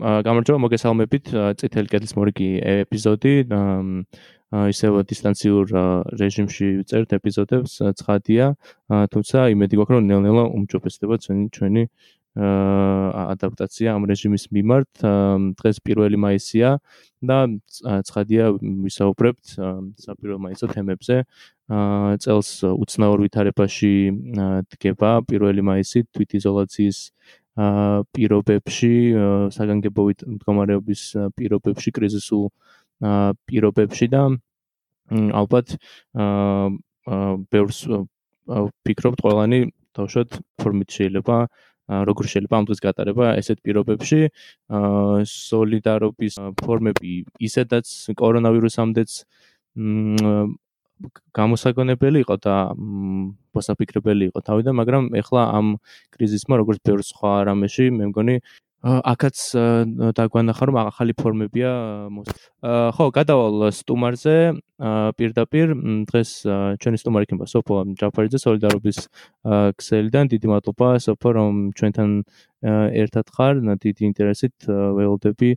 გამარჯობა, მოგესალმებით. წითელი კედლის მორიგი ეპიზოდი. ისევ დისტანციურ რეჟიმში წერთ ეპიზოდებს, ცხადია, თუმცა იმედი გვაქვს, რომ ნელ-ნელა უმჯობესდება ჩვენი ჩვენი ადაპტაცია ამ რეჟიმის მიმართ. დღეს 1 მაისია და ცხადია ვისაუბრებთ საპირო მაისო თემებზე. წელს უცნაურ ვითარებაში დგება 1 მაისი თვითიზოლაციის პირობებში, საგანგებოვით მდგომარეობის პირობებში, კრიზისულ პირობებში და ალბათ ბევრს ფიქრობთ ყველანი თავშოთ ფორმით შეიძლება როგორ შეიძლება ამ დღეს გატარება ესეთ პირობებში. სოლიდარობის ფორმები ისედაც კორონავირუსამდეც გამოსაგონებელი იყო და მოსაფიქრებელი იყო თავიდან, მაგრამ ეხლა ამ კრიზისმა როგორც ბევრ სხვა რამეში, მე მგონი აქაც დაგვანახა რომ ახალი ფორმებია ხო გადავალ სტუმარზე პირდაპირ დღეს ჩვენი სტუმარი იქნება სოფო ჯაფარიძე სოლიდარობის ქსელიდან დიდი მადლობა სოფო რომ ჩვენთან ერთად ხარ დიდი ინტერესით ველოდები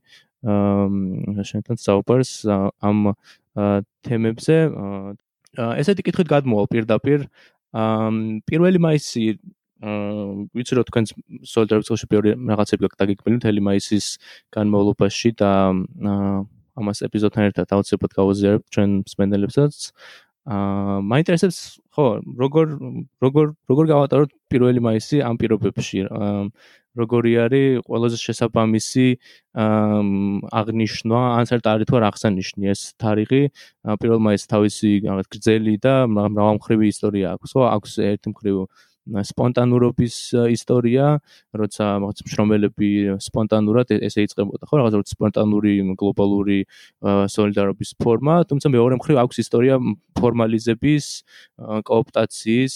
შენთან საუბარს ამ თემებზე ესეთი კითხვით გადმოვალ პირდაპირ. პირველი მაისი ვიცი რომ თქვენ სოლიდარობის პირველი რაღაცები დაგიქმნილი მთელი მაისის განმავლობაში და ამას ეპიზოდთან ერთად აუცილებლად გავაზიარებ ჩვენ მსმენელებსაც. აა მაინტერესებს ხო როგორ როგორ როგორ გავატაროთ პირველი მაისი ამ პირობებში. აა როგორი არის ყველაზე შესაბამისი აღნიშნვა, ან საერთოდ არის თუ არ აღსანიშნი ეს თარიღი, პირველმა ეს თავისი რაღაც გრძელი და მრავალმხრივი ისტორია აქვს, ხო? აქვს ერთი მხრივ სპონტანურობის ისტორია, როცა რაღაც მშრომელები სპონტანურად ესე იწყებოდა, ხო? რაღაც სპონტანური გლობალური სოლიდარობის ფორმა, თუმცა მეორე მხრივ აქვს ისტორია ფორმალიზების, კოოპტაციის,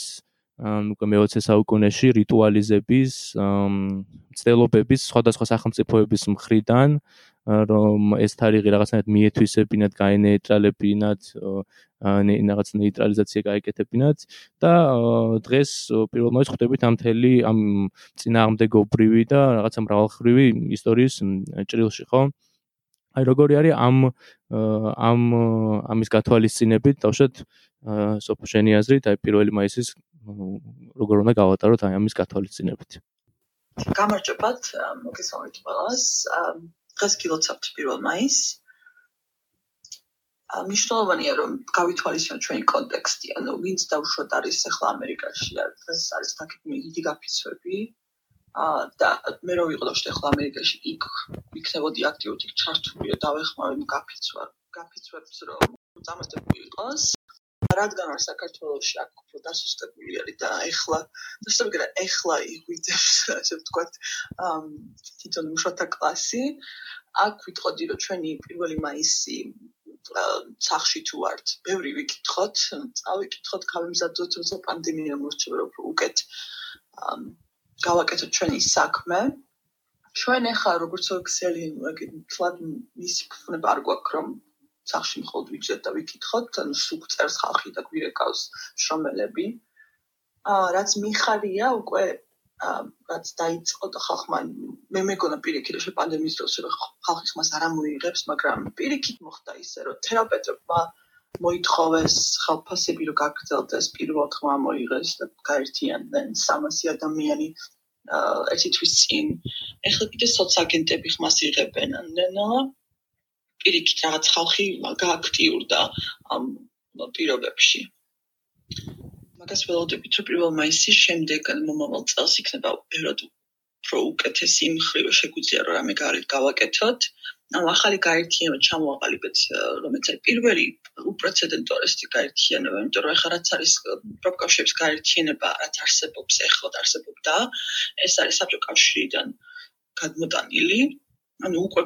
უკვე მე-20 საუკუნეში რიტუალიზების, მცდელობების სხვადასხვა სახელმწიფოების მხრიდან, რომ ეს თარიღი რაღაცნაირად მიეთვისებინათ, გაენეიტრალებინათ, რაღაც ნეიტრალიზაცია გაეკეთებინათ და დღეს პირველ მოიც ხვდებით ამ თელი ამ წინააღმდეგობრივი და რაღაცა მრავალხრივი ისტორიის ჭრილში, ხო? აი როგორი არის ამ ამ ამის გათვალისწინებით, თავშეთ სოფშენი აზრით, აი 1 მაისის როგორ უნდა გავატაროთ აი ამის გათვალისწინებით. გამარჯობათ, მოგესალმებით ყველას. დღეს გილოცავთ 1 მაისს. ა მნიშვნელოვანია რომ გავითვალისწინოთ ჩვენი კონტექსტი, ანუ ვინც დაუშვათ არის ახლა ამერიკაში, დღეს არის თაკები დიდი გაფიცვები. და მე რო ვიყო და ახლა ამერიკაში იქ იქნებოდი აქტიური ჩართული და დავეხმარე გაფიცვა, გაფიცვებს რომ დამასტებული იყოს. რადგან არ საქართველოსში აქ უფრო დასუსტებული არის და ეხლა და ეხლა იღვიძებს ასე ვთქვათ თვითონ მუშათა კლასი აქ ვიტყოდი რომ ჩვენი 1 მაისი სახში თუ ვართ ბევრი ვიკითხოთ წავიკითხოთ გავიმზადოთ როცა პანდემია მორჩება რომ უკეთ გავაკეთოთ ჩვენი საქმე ჩვენ ახლა როგორც ოქსელი თლად მისი ფუნება არ გვაქვს რომ სახში მხოლოდ ვიჭერთ და ვიკითხოთ, ანუ სულ წერს ხალხი და გვირეკავს შრომელები. აა რაც მიხარია უკვე აა რაც დაიწყო და ხალხმა მე მეგონა პირიქით რომ პანდემიის დროს ხალხი ხმას არ ამოიღებს, მაგრამ პირიქით მოხდა ისე რომ თერაპევტებმა მოითხოვეს ხალხასები რომ გაგრძელდეს პირველ ხმა მოიღეს და გაერთიანდნენ 300 ადამიანი ერთი თვის წინ. ეხლა კიდე სოციაგენტები ხმას იღებენ, ანუ პირიქით რაღაც ხალხი გააქტიურდა ამ პირობებში. მაგას ველოდებით, რომ პირველ მაისის შემდეგ მომავალ წელს იქნება ბევრად უფრო უკეთესი მხრივ შეგვიძლია რომ რამე გავაკეთოთ. ანუ ახალი გაერთიანება ჩამოაყალიბეთ, რომელიც არის პირველი უპრეცედენტორი გაერთიანება, იმიტომ რომ ახლა რაც არის პროფკავშირების გაერთიანება, რაც არსებობს ახლა და არსებობდა, ეს არის საბჭოთა კავშირიდან გადმოტანილი. ანუ უკვე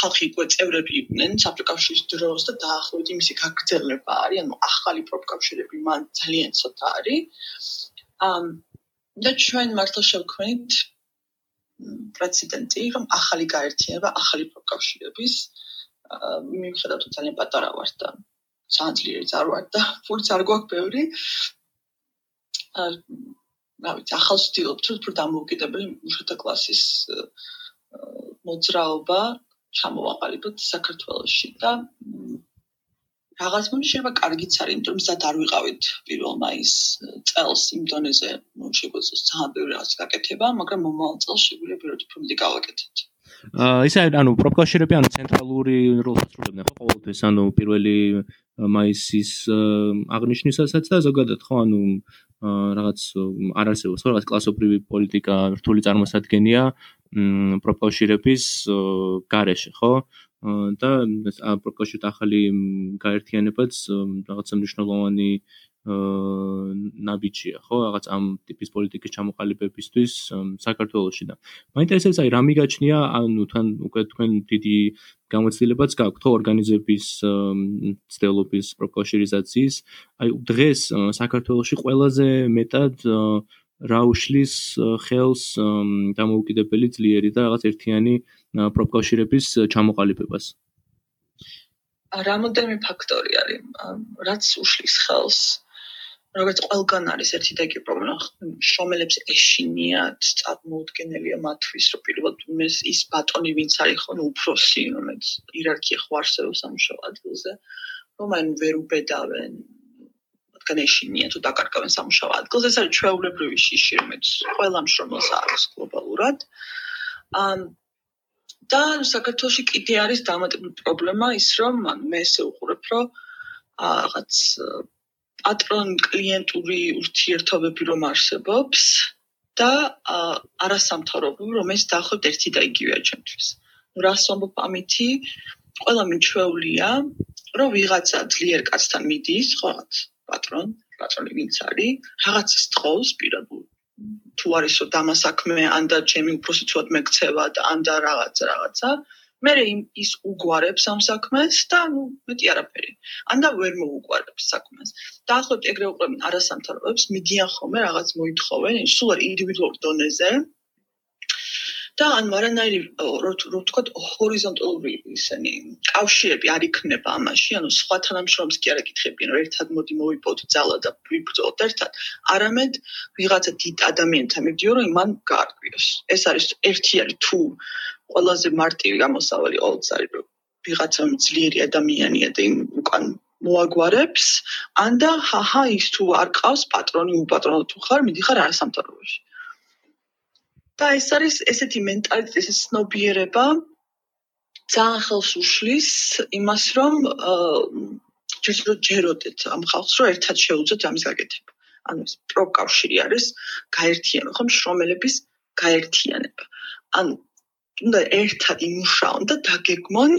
ხალხი უკვე წევრები იყვნენ საფრიკავშირის დროს და დაახლოებით იმისი გაგრძელება არის, ანუ ახალი პროფკავშირები მან ძალიან ცოტა არის. ამ და ჩვენ მართლა შევქმნით პრეცედენტი, რომ ახალი გაერთიანება, ახალი პროფკავშირების მიუხედავად რომ ძალიან პატარა ვარ და ძალიან ძლიერი არ ვარ და ფულს არ გვაქვს ბევრი. აა რავი, ახალ სტილობთ უფრო დამოუკიდებელი მუშათა კლასის მოძრაობა ჩამოვაყალიბოთ საქართველოში და რაღაც მომენტში შეიძლება კარგიც არის, იმიტომ რომ მზად არ ვიყავით 1 მაის წელს იმ დონეზე, ნუ შეგვეძლოს ძალიან ბევრი რაღაც გაკეთება, მაგრამ მომავალ წელს შეგვიძლია პირველად უფრო მეტი გავაკეთოთ. ისე ანუ პროფკავშირები ანუ ცენტრალური როლს ასრულებდნენ ხო ყოველთვის ანუ პირველი მაისის აღნიშნვისასაც და ზოგადად ხო ანუ რაღაც არ არსებობს ხო რაღაც კლასობრივი პოლიტიკა რთული წარმოსადგენია პროფკავშირების გარეშე ხო და პროფკავშირთა ახალი გაერთიანებაც რაღაცა მნიშვნელოვანი ნაბიჯია, ხო, რაღაც ამ ტიპის პოლიტიკის ჩამოყალიბებისთვის საქართველოსში და. მაინტერესებს აი რა მიგაჩნია, ანუ თან უკვე თქვენ დიდი გამოცდილებაც გაქვთ ხო? ორგანიზების ცდელობის პროკავშირიზაციის, აი დღეს საქართველოსში ყველაზე მეტად რა უშლის ხელს დამოუკიდებელი ძლიერი და რაღაც ერთიანი პროკავშირების ჩამოყალიბებას? რამოდენიმე ფაქტორი არის, რაც უშლის ხელს როგორც ყველგან არის ერთი და იგივე პრობლემა შრომელებს ეშინიათ წარმოუდგენელია მათთვის რომ პირველად მეს ის ბატონი ვინც არის ხო ნუ უფროსი რომელიც იერარქია ხო არსებობს სამუშაო ადგილზე რომ აი ვერ უბედავენ მათგან ეშინია თუ დაკარგავენ სამუშაო ადგილზე ეს არის ჩვეულებრივი შიში რომელიც ყველა მშრომელს არის გლობალურად ამ და საქართველოსი კიდე არის დამატებული პრობლემა ის რომ მე ესე უყურებ რომ რაღაც პატრონ კლიენტური ურთიერთობები რომ არსებობს და არასამთავრობო რომელიც დაახლოებით ერთი და იგივეა ჩემთვის. ნუ რას ვამბობ ამითი? ყველა მიჩვეულია, რომ ვიღაცა ძლიერ კაცთან მიდის, ხო რაღაც პატრონ, პატრონი ვინც არის, რაღაცას თხოვს პირადულ თუ არისო დამასაქმე, ან და ჩემი უფროსი თუ მეკცევა და ან და რაღაცა რაღაცა, მე ის უგვარებს ამ საქმეს და ნუ მეტი არაფერი. ან და ვერ მოუგვარებს საქმეს. დაახლოებით ეგრე უყურებენ არასამთავრობოებს, მიდიან ხოლმე რაღაც მოითხოვენ, სულ არ ინდივიდუალურ დონეზე. და ან მარანაირი რო თქვა ჰორიზონტალური ისენი კავშირები არ იქნება ამაში, ანუ სხვა თანამშრომლებს კი არ ეკითხებიან, რომ ერთად მოდი მოვიპოთ ძალა და ვიბრძოლოთ ერთად, არამედ ვიღაცა დიდ ადამიანთან მიდიო, რომ იმან გაარკვიოს. ეს არის ერთი არის თუ ყველაზე მარტივი გამოსავალი ყოველთვის არის რომ ვიღაცა ძლიერი ადამიანია და იმ უკან მოაგვარებს ან და ჰაჰა ის თუ არ ყავს პატრონი უპატრონო თუ ხარ მიდიხარ არასამთავრობოში და ეს არის ესეთი მენტალიტეტი ეს სნობიერება ძალიან ხელს უშლის იმას რომ ჯერ ჯეროდეთ ამ ხალხს რომ ერთად შეუძოთ ამის გაკეთება ანუ ეს პროკავშირი არის გაერთიანება ხომ შრომელების გაერთიანება ანუ უნდა ერთად იმუშაონ და დაგეგმონ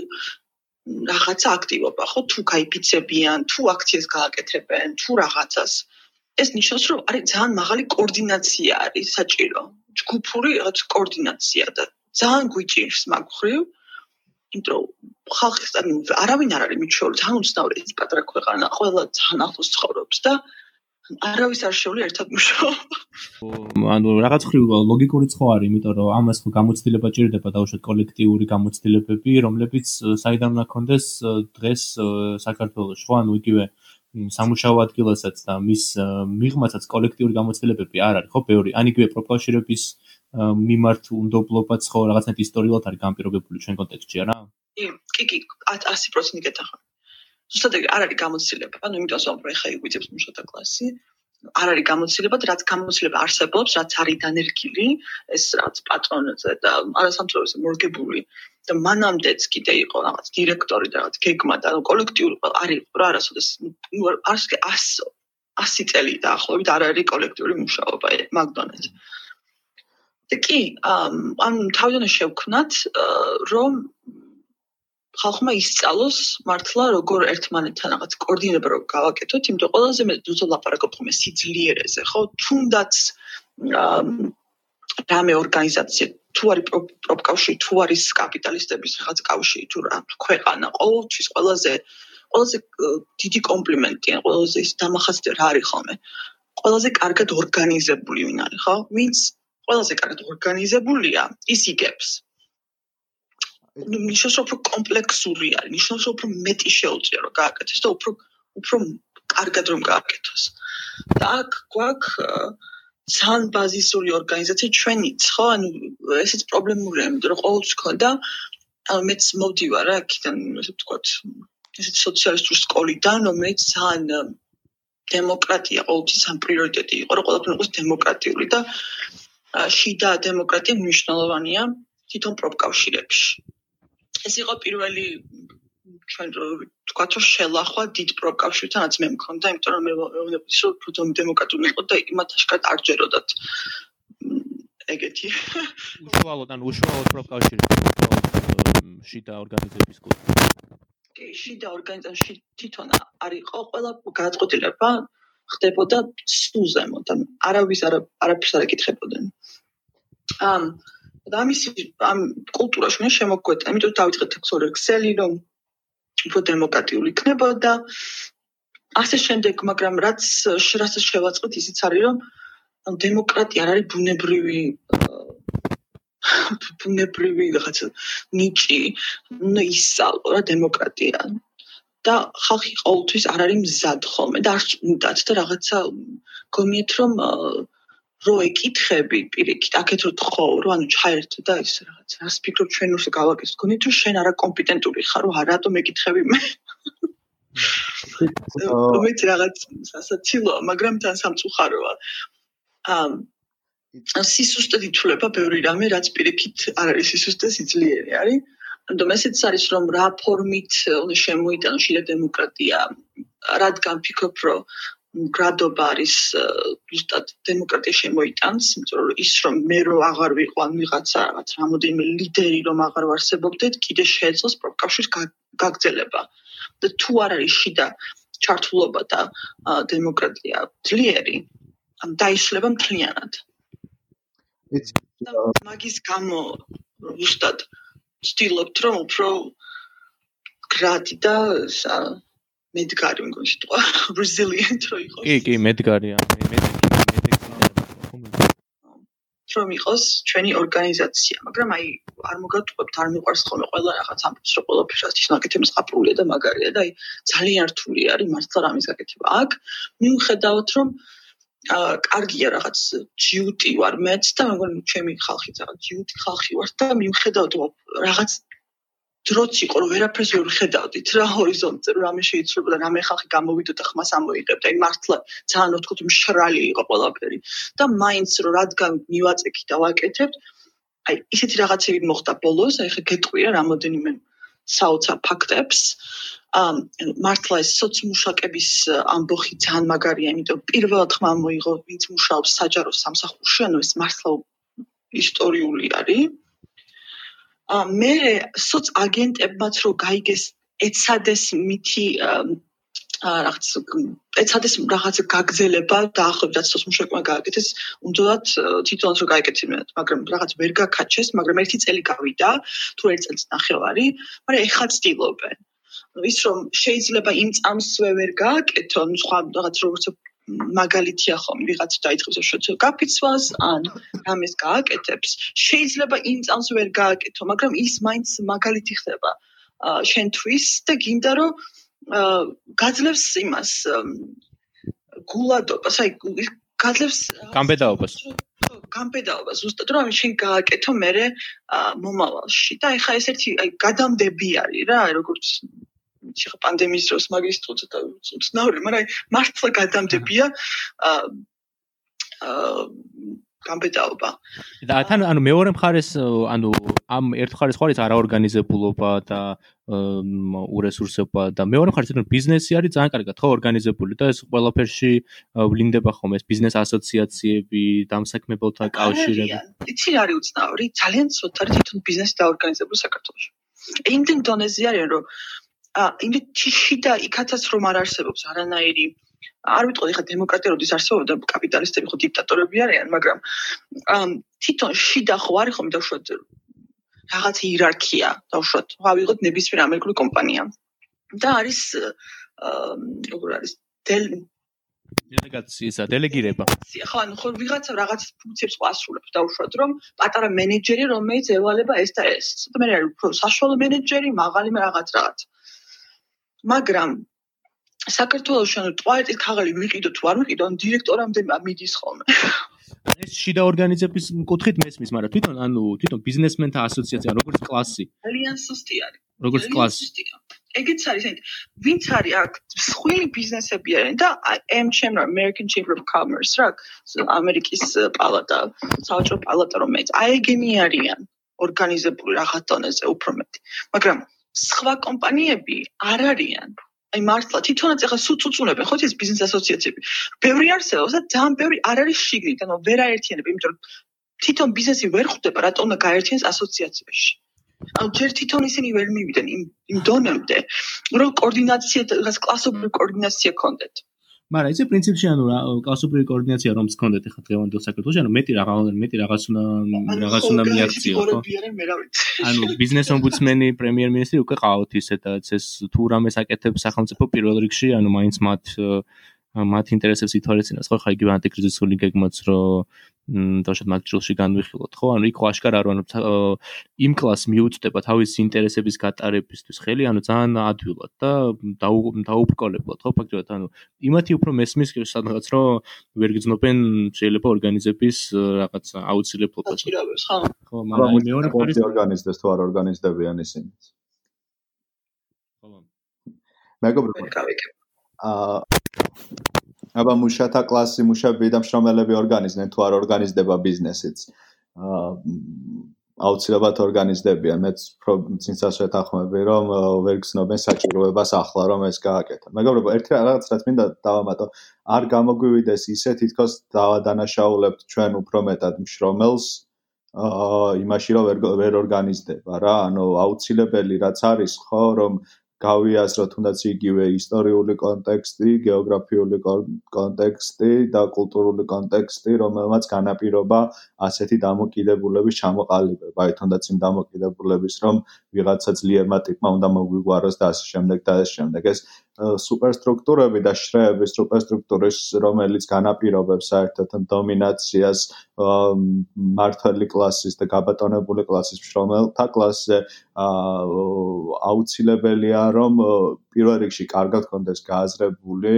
რაღაცა აქტივობა, ხო? თუ გაიფიცებიან, თუ აქციას გააკეთებენ, თუ რაღაცას. ეს ნიშნავს, რომ არის ძალიან მაღალი კოორდინაცია არის საჭირო. ჯგუფური რაღაც კოორდინაცია და ძალიან გვიჭირს მაგ ხრივ. იმიტომ ხალხის ანუ არავინ არ არის მიჩვეული, ძალიან უცნაური ეს პატრა ქვეყანა, ყველა ძალიან ახლოს ცხოვრობს და არავის არ შეუძლია ერთად მუშაობა. ანუ რაღაც ხრივ ლოგიკურიც ხო არის, იმიტომ რომ ამას ხო გამოცდილება ჭირდება დაუშვათ კოლექტიური გამოცდილებები, რომლებიც საიდან უნდა კონდეს დღეს საქართველოს ხო, ანუ იგივე სამუშაო ადგილასაც და მის მიღმაცაც კოლექტიური გამოცდილებები არ არის ხო, ბევრი. ან იგივე პროფკავშირების მიმართ უნდობლობაც ხო რაღაცნაირად ისტორიულად არის განპირობებული ჩვენ კონტექსტში, არა? კი, კი, 100% გეთახა. ზუსტად არ არის გამოცდილება. ანუ იმიტომ რომ ხა იგვიწევს მუშათა კლასი, არ არის გამოცდილება, რაც გამოცდილება არსებობს, რაც არის დანერგილი, ეს რაც პატრონზე და არასამთავრობო მორგებული და მანამდეც კიდე იყო რაღაც დირექტორი და რაღაც გეგმა და კოლექტიური არის რა არასოდეს არს 100 100 წელი დაახლოებით არ არის კოლექტიური მუშაობა მაგდონალდს. და კი, ამ თავიდან შევქნათ, რომ ხალხმა ისწავლოს მართლა როგორ ერთმანეთთან რაღაც კოორდინება რო გავაკეთოთ, იმიტომ ყველაზე მე ზუსტად ლაპარაკობ ხოლმე სიძლიერეზე, ხო? თუნდაც რამე ორგანიზაცია თუ არის პროპკავშირი, თუ არის კაპიტალისტების რაღაც კავშირი, თუ რა ქვეყანა, ყოველთვის ყველაზე ყველაზე დიდი კომპლიმენტია, ყველაზე ის დამახასიათებელი რა არის ხოლმე. ყველაზე კარგად ორგანიზებული ვინ არის, ხო? ვინც ყველაზე კარგად ორგანიზებულია, ის იგებს. ნიშნავს უფრო კომპლექსური არის ნიშნავს უფრო მეტი შეუძლია რომ გააკეთოს და უფრო უფრო კარგად რომ გააკეთოს. და აქ გვაქვს ძალიან ბაზისური ორგანიზაცია ჩვენიც ხო ანუ ესეც პრობლემურია იმიტომ რომ ყოველთვის ქონდა მეც მოვდივარ რა აქიდან ესე ვთქვათ ესეც სოციალისტური სკოლიდან რომელიც ძალიან დემოკრატია ყოველთვის ამ პრიორიტეტი იყო რომ ყველაფერი იყოს დემოკრატიული და შიდა დემოკრატია მნიშვნელოვანია თვითონ პროფკავშირებში ეს იყო პირველი ჩვენ თქვა რომ შელახვა დიდ პროკავშირთანაც მე მქონდა, იმიტომ რომ მე ვეუბნები რომ უფრო დემოკრატიული იყო და იმათ აშკარად არ ჯეროდათ ეგეთი. უშუალოდ ან უშუალოდ პროკავშირი შიდა ორგანიზების კუთხე. კი, შიდა ორგანიზაციაში თვითონ არ იყო ყველა გადაწყვეტილება ხდებოდა სუზემო და არავის არაფერს არ ეკითხებოდნენ. ამ და ამის ამ კულტურაში მე შემოგვეწა, იმიტომ რომ დავიწყეთ ექსორ ექსელი რომ უფრო დემოკრატიული იქნებოდა. ასე შემდეგ, მაგრამ რაც რასაც შევაწყეთ, ისიც არის, რომ დემოკრატია არ არის ბუნებრივი ბუნებრივი რაღაცა ნიჭი, ნუ ისალო რა დემოკრატია. და ხალხი ყოველთვის არ არის მზად ხოლმე და არ უნდათ და რაღაცა გონიეთ რომ რო ეკითხები პირიქით, აქეთ რო თხოვ, რო ანუ ჩაერთო და ის რაღაც. რას ფიქრობ ჩვენ უშე გავაკეთე? გონი თუ შენ არა კომპეტენტური ხარ, რო არატო მეკითხები მე. მომეც რაღაც სასაცილოა, მაგრამ თან სამწუხაროა. ამ სისუსტე ითვლება ბევრი რამე, რაც პირიქით არ არის სისუსტე, სიძლიერე არის. ანუ ესეც არის რომ რა ფორმით უნდა შემოიტანო შიდა დემოკრატია, რადგან ფიქრობ რომ გრადობა არის ზუსტად დემოკრატია შემოიტანს, იმიტომ რომ ის რომ მე რო აღარ ვიყო ან ვიღაცა რაღაც რამოდენიმე ლიდერი რომ აღარ ვარსებობდეთ, კიდე შეეძლოს პროფკავშირის გაგრძელება. და თუ არ არის შიდა ჩართულობა და დემოკრატია ძლიერი, ამ დაიშლება მთლიანად. მაგის გამო ზუსტად ვცდილობთ რომ უფრო გრადი და მედგარი მგონი სიტყვა resilient რო იყოს კი კი მედგარია მე მედგარი რომ იყოს ჩვენი ორგანიზაცია, მაგრამ აი არ მოგატყუებთ, არ მიყვარს ხოლმე ყველა რაღაც ამბობს, რომ ყველაფერს ის ნაკეთებს ყაპრულია და მაგარია და აი ძალიან რთული არის მართლა რამის გაკეთება. აქ მიუხედავად რომ აა კარგია რაღაც ჯიუტი ვარ მეც და მეგონი ჩემი ხალხი რაღაც ჯიუტი ხალხი ვარ და მიუხედავად რაღაც დროც იყო რომ ვერაფერს ვერ ხედავდით. რა ჰორიზონტზე რამე შეიცვლება და რამე ხალხი გამოვიდოდა ხმას ამოიღებდა. აი მართლა ძალიან ოთხოთ მშრალი იყო ყველაფერი. და მაინც რომ რადგან მივაწექი და ვაკეთებ აი ისეთი რაღაცები მოხდა ბოლოს. აი ხა გეტყვია რამოდენიმე საოცარ ფაქტებს ამ მართლა ეს სოციმუშაკების ამბოხი ძალიან მაგარია იმიტომ პირველად ხმა მოიღო ვინც მუშაობს საჯარო სამსახურში ანუ ეს მართლა ისტორიული არის მე სოც აგენტებმაც რო გაიგეს ეცადეს მითი რაღაც ეცადეს რაღაც გაგზელება და ახლობდაც სოც მუშაკმა გააკეთეს უნდათ თვითონაც რო გაიკეთებინათ მაგრამ რაღაც ვერ გაკაჩეს მაგრამ ერთი წელი გავიდა თუ ერთ წელს ნახევარი მაგრამ ეხლა ცდილობენ. ის რომ შეიძლება იმ წამსვე ვერ გააკეთო ნუ სხვა რაღაც როგორც მაგალითია ხომ ვიღაც დაიწყებს შოთო კაპიცვას ან რამეს გააკეთებს. შეიძლება იმ წამს ვერ გააკეთო მაგრამ ის მაინც მაგალითი ხდება შენთვის და გინდა რომ გაძლევს იმას გულადობას. აი გაძლევს გამბედაობას. გამბედაობას. ზუსტად რომ შენ გააკეთო მე მომავალში. და ეხა ეს ერთი აი გადამდები არის რა როგორც შეხა პანდემიის დროს მაგის თუ ცოტა უცნაური, მაგრამ მართლა გადამდებია აა გამბედაობა. და თან ანუ მეორე მხარეს ანუ ამ ერთ მხარეს ხარ ის არაორგანიზებულობა და ურესურსება და მეორე მხარეს ეს ბიზნესი არის ძალიან კარგად ხო ორგანიზებული და ეს ყველაფერში ვლინდება ხომ ეს ბიზნეს ასოციაციები, დამსაქმებელთა კავშირები. იცი რა არის უცნაური? ძალიან ცოტა არის თვითონ ბიზნესი დაორგანიზებული საქართველოში. იმდენ დონეზე არის რომ იმით შიდა იქაცაც რომ არ არსებობს არანაირი არ ვიტყოდი ხა დემოკრატია როდის არსებობდა კაპიტალისტები ხო დიქტატორები არიან მაგრამ თვითონ შიდა ხო არის ხომ დაუშვათ რაღაც იერარქია დაუშვათ ხო ავიღოთ ნებისმიერ ამერიკული კომპანია. და არის როგორ არის დელ დელეგაციისა დელეგირება. ხო ანუ ხო ვიღაცა რაღაც ფუნქციებს ყასრულებს დაუშვათ რომ პატარა მენეჯერი რომელიც ევალება ეს და ეს. და მე არის უფრო საშუალო მენეჯერი მაღალი რაღაც რაღაც მაგრამ საქართველოს ანუ ტუალეტის ქაღალი ვიყიდო თუ არ ვიყიდო, ან დირექტორამდე მიდის ხოლმე. ეს შიდა ორგანიზების კუთხით მესმის, მაგრამ თვითონ ანუ თვითონ ბიზნესმენთა ასოციაცია როგორც კლასი. ძალიან სუსტი არის. როგორც კლასი. ეგეც არის, აი, ვინც არის აქ სხვილი ბიზნესები არიან და ამ ჩემ American Chamber of Commerce, რა, ამერიკის პალატა, საავტო პალატა რომელიც აი ეგენი არიან ორგანიზებული რაღაც დონეზე უფრო მეტი. მაგრამ სხვა კომპანიები არ არიან აი მართლა თვითონაც ახლა სულ წუწუნებენ ხო ეს ბიზნეს ასოციაციები. ბევრი არსებობს და ძალიან ბევრი არ არის შიგნით, ანუ ვერ აერთიანებ, იმიტომ რომ თვითონ ბიზნესი ვერ ხვდება, რატომ უნდა გაერთიანოს ასოციაციაში. ანუ ჯერ თვითონ ისინი ვერ მივიდნენ იმ იმ დონემდე, რომ კოორდინაცია, რაღაც კლასობრივი კოორდინაცია ქონდეთ. მაგრამ ისე პრინციპში ანუ კლასობრივი კოორდინაცია რომც გქონდეთ ახლა დღევანდელ საქართველოში ანუ მეტი რაღაც მეტი რაღაც უნდა რაღაც უნდა მიაქციო ხო? ანუ ბიზნეს ომბუდსმენი პრემიერ-მინისტრი უკვე ყავთ ისედაც ეს თუ რამეს აკეთებს სახელმწიფო პირველ რიგში ანუ მაინც მათ მათ ინტერესებს ითვალისწინებს ხო? ხა იგივე ანტიკრიზისული გეგმაც რომ დავშოთ მაგ ჯილში განვიხილოთ ხო? ანუ იქ ვაშკარა რომ იმ კლას მიუწდება თავის ინტერესების გატარებისთვის ხელი? ანუ ძალიან ადვილად და დაუბრკოლებლად ხო? ფაქტობრივად ანუ იმათი უფრო მესმის სადღაც რომ ვერ გძნობენ შეიძლება ორგანიზების რაღაც აუცილებლობას ხო. მაგრამ მეორე პარტი ორგანიზდეს თუ არ ორგანიზდებიან ისინი? ხო მეგობრებო. აა აბა მუშათა კლასი მუშები და მშრომელები ორგანიზდნენ თუ არ ორგანიზდება ბიზნესიც? აა აუცილებლად ორგანიზდებიან. მეც პრინციპს შეთანხმები რომ ვერ გცნობენ საჭიროებას ახლა რომ ეს გააკეთო მეგობრებო ერთი რაღაც რაც მინდა დავამატო არ გამოგვივიდეს ისე თითქოს დავადანაშაულებთ ჩვენ უფრო მეტად მშრომელს აა იმაში რომ ვერ ვერ ორგანიზდება რა. ანუ აუცილებელი რაც არის ხო რომ გავიაზროთ თუნდაც იგივე ისტორიული კონტექსტი, გეოგრაფიული კონტექსტი და კულტურული კონტექსტი, რომელმაც განაპირობა ასეთი დამოკიდებულების ჩამოყალიბება. აი თუნდაც იმ დამოკიდებულების, რომ ვიღაცა ძლიერმა ტიპმა უნდა მოგვიგვაროს და ასე შემდეგ და ასე შემდეგ. ეს სუპერსტრუქტურები და შრეების სუპერსტრუქტურის რომელიც განაპირობებს საერთოდ დომინაციას მართალი კლასის და გაბატონებული კლასის მშრომელთა კლასზე აუცილებელია რომ პირველ რიგში კარგად კონდეს გააზრებული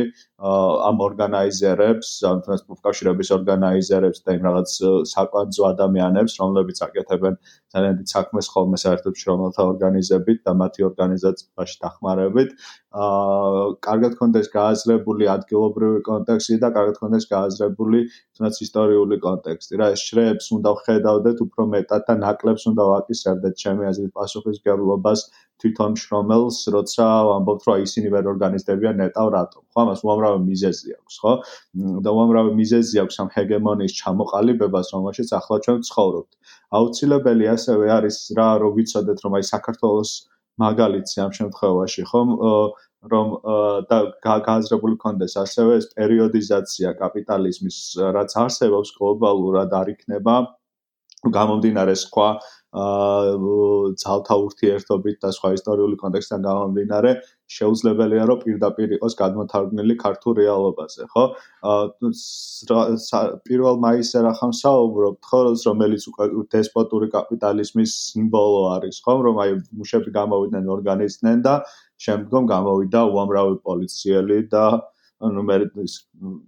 ამ ორგანიზერებს, ამ ტრანსპორტ კავშირების ორგანიზერებს და იმ რაღაც საკვანძო ადამიანებს, რომლებიც აკეთებენ ძალიან დიდ საქმეს ხოლმე საერთოდ შრომელთა ორგანიზებით და მათი ორგანიზაციაში დახმარებით. აა კარგად კონდეს გააზრებული ადგილობრივი კონტექსტი და კარგად კონდეს გააზრებული თუნდაც ისტორიული კონტექსტი. რა შრეებს უნდა ხედავდეთ უფრო მეტად და ნაკლებს უნდა ვაკისრებდეთ ჩემი აზრით პასუხისგებლობას თვითონ შრომელს, როცა ამბობთ, რომ ისინი ვერ ორგანიზდებიან ნეტავ რატომ. ხო, ამას უამრავი მიზეზი აქვს, ხო? და უამრავი მიზეზი აქვს ამ ჰეგემონიის ჩამოყალიბებას, რომელშიც ახლა ჩვენ ცხოვრობთ. აუცილებელი ასევე არის რა, რომ ვიცოდეთ, რომ აი საქართველოს მაგალითი ამ შემთხვევაში, ხო? რომ და გააზრებული კონდეს ასევე ეს პერიოდიზაცია კაპიტალიზმის, რაც არსებობს გლობალურად არ იქნება გამომდინარე სხვა ძალთა ურთიერთობით და სხვა ისტორიული კონტექსტიდან გამომდინარე შეუძლებელია რომ პირდაპირ იყოს გადმოთარგმნილი ქართულ რეალობაზე, ხო? აა პირველ მაისზე რა ხომ საუბრობთ, ხო, რომელიც უკვე დესპოტური კაპიტალიზმის სიმბოლო არის, ხო, რომ აი მუშები გამოვიდნენ ორგანიზდნენ და შემდგომ გამოვიდა უამრავი პოლიციელი და ანუ მე ის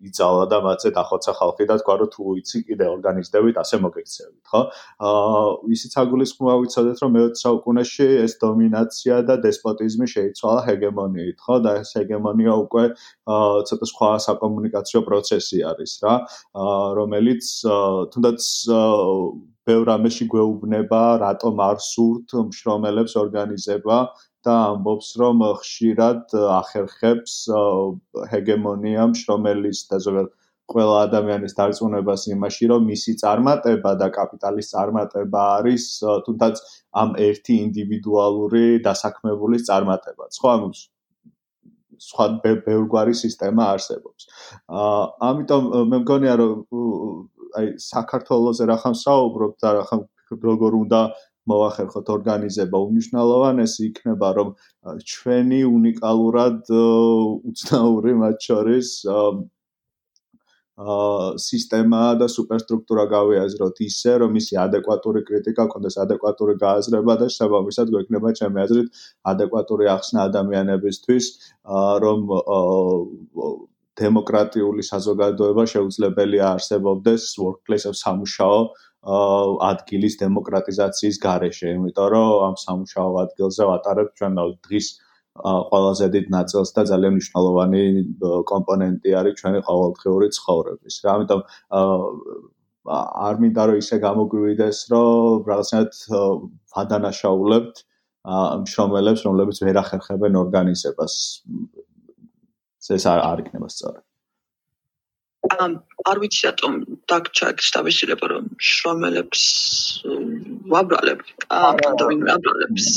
იწალა და მათზე დახოცა ხალხი და თქვა რომ თუ იცი კიდე ორგანიზდებით ასე მოგექცევით ხო? აა ისიც აგულისხმობა ვიცოდეთ რომ მე-20 საუკუნეში ეს დომინაცია და დესპოტიზმი შეიცვალა ჰეგემონიით ხო? და ეს ჰეგემონია უკვე აა ცოტა სხვა საკომუნიკაციო პროცესი არის რა. აა რომელიც თუნდაც ბევრ ამაში გვეუბნება რატომ არ სურთ მშრომელებს ორგანიზება და ამბობს, რომ ხშირად ახერხებს ჰეგემონიამ შრომელის და ზოგადად ყველა ადამიანის დარწმუნებას იმაში, რომ მისი წარმატება და კაპიტალის წარმატება არის თუნდაც ამ ერთი ინდივიდუალური დასაქმებულის წარმატება. სხვა სხვა ბევრგვარი სისტემა არსებობს. აა ამიტომ მე მგონია რომ აი საქართველოსზე რა ხან საუბრობ და რა ხან როგორ უნდა მოახერხოთ ორგანიზება უნიშნალოვანესი იქნება რომ ჩვენი უნიკალურად უცნაური მათ შორის აა სისტემა და სუპერსტრუქტურა გავიაზროთ. ისე რომ ისი ადეკვატური კრიტიკა კონდეს ადეკვატური გააზრება და შესაბამისად გვექნება ჩემი აზრით ადეკვატური ახსნა ადამიანებისთვის რომ დემოკრატიული საზოგადოება შეუძლებელია არსებობდეს workplace-ов სამუშაო ადგილის დემოკრატიზაციის გარეშე, იმიტომ რომ ამ სამუშაო ადგილზე ვატარებ ჩვენ დღის ყველაზე დიდ ნაწილს და ძალიან მნიშვნელოვანი კომპონენტი არის ჩვენი ყოველდღიური ცხოვრების. რა ამიტომ არ მინდა რომ ისე გამოგვივიდეს, რომ რაღაცნაირად ვადანაშაულებთ მშრომელებს, რომლებიც ვერ ახერხებენ ორგანიზებას. ეს არ არ იქნება სწორი. ამ არ ვიცი რატომ დაგჭა შტაბიშილება რომ შრომელებს ვაბრალებ ამ დოვინ ვაბრალებს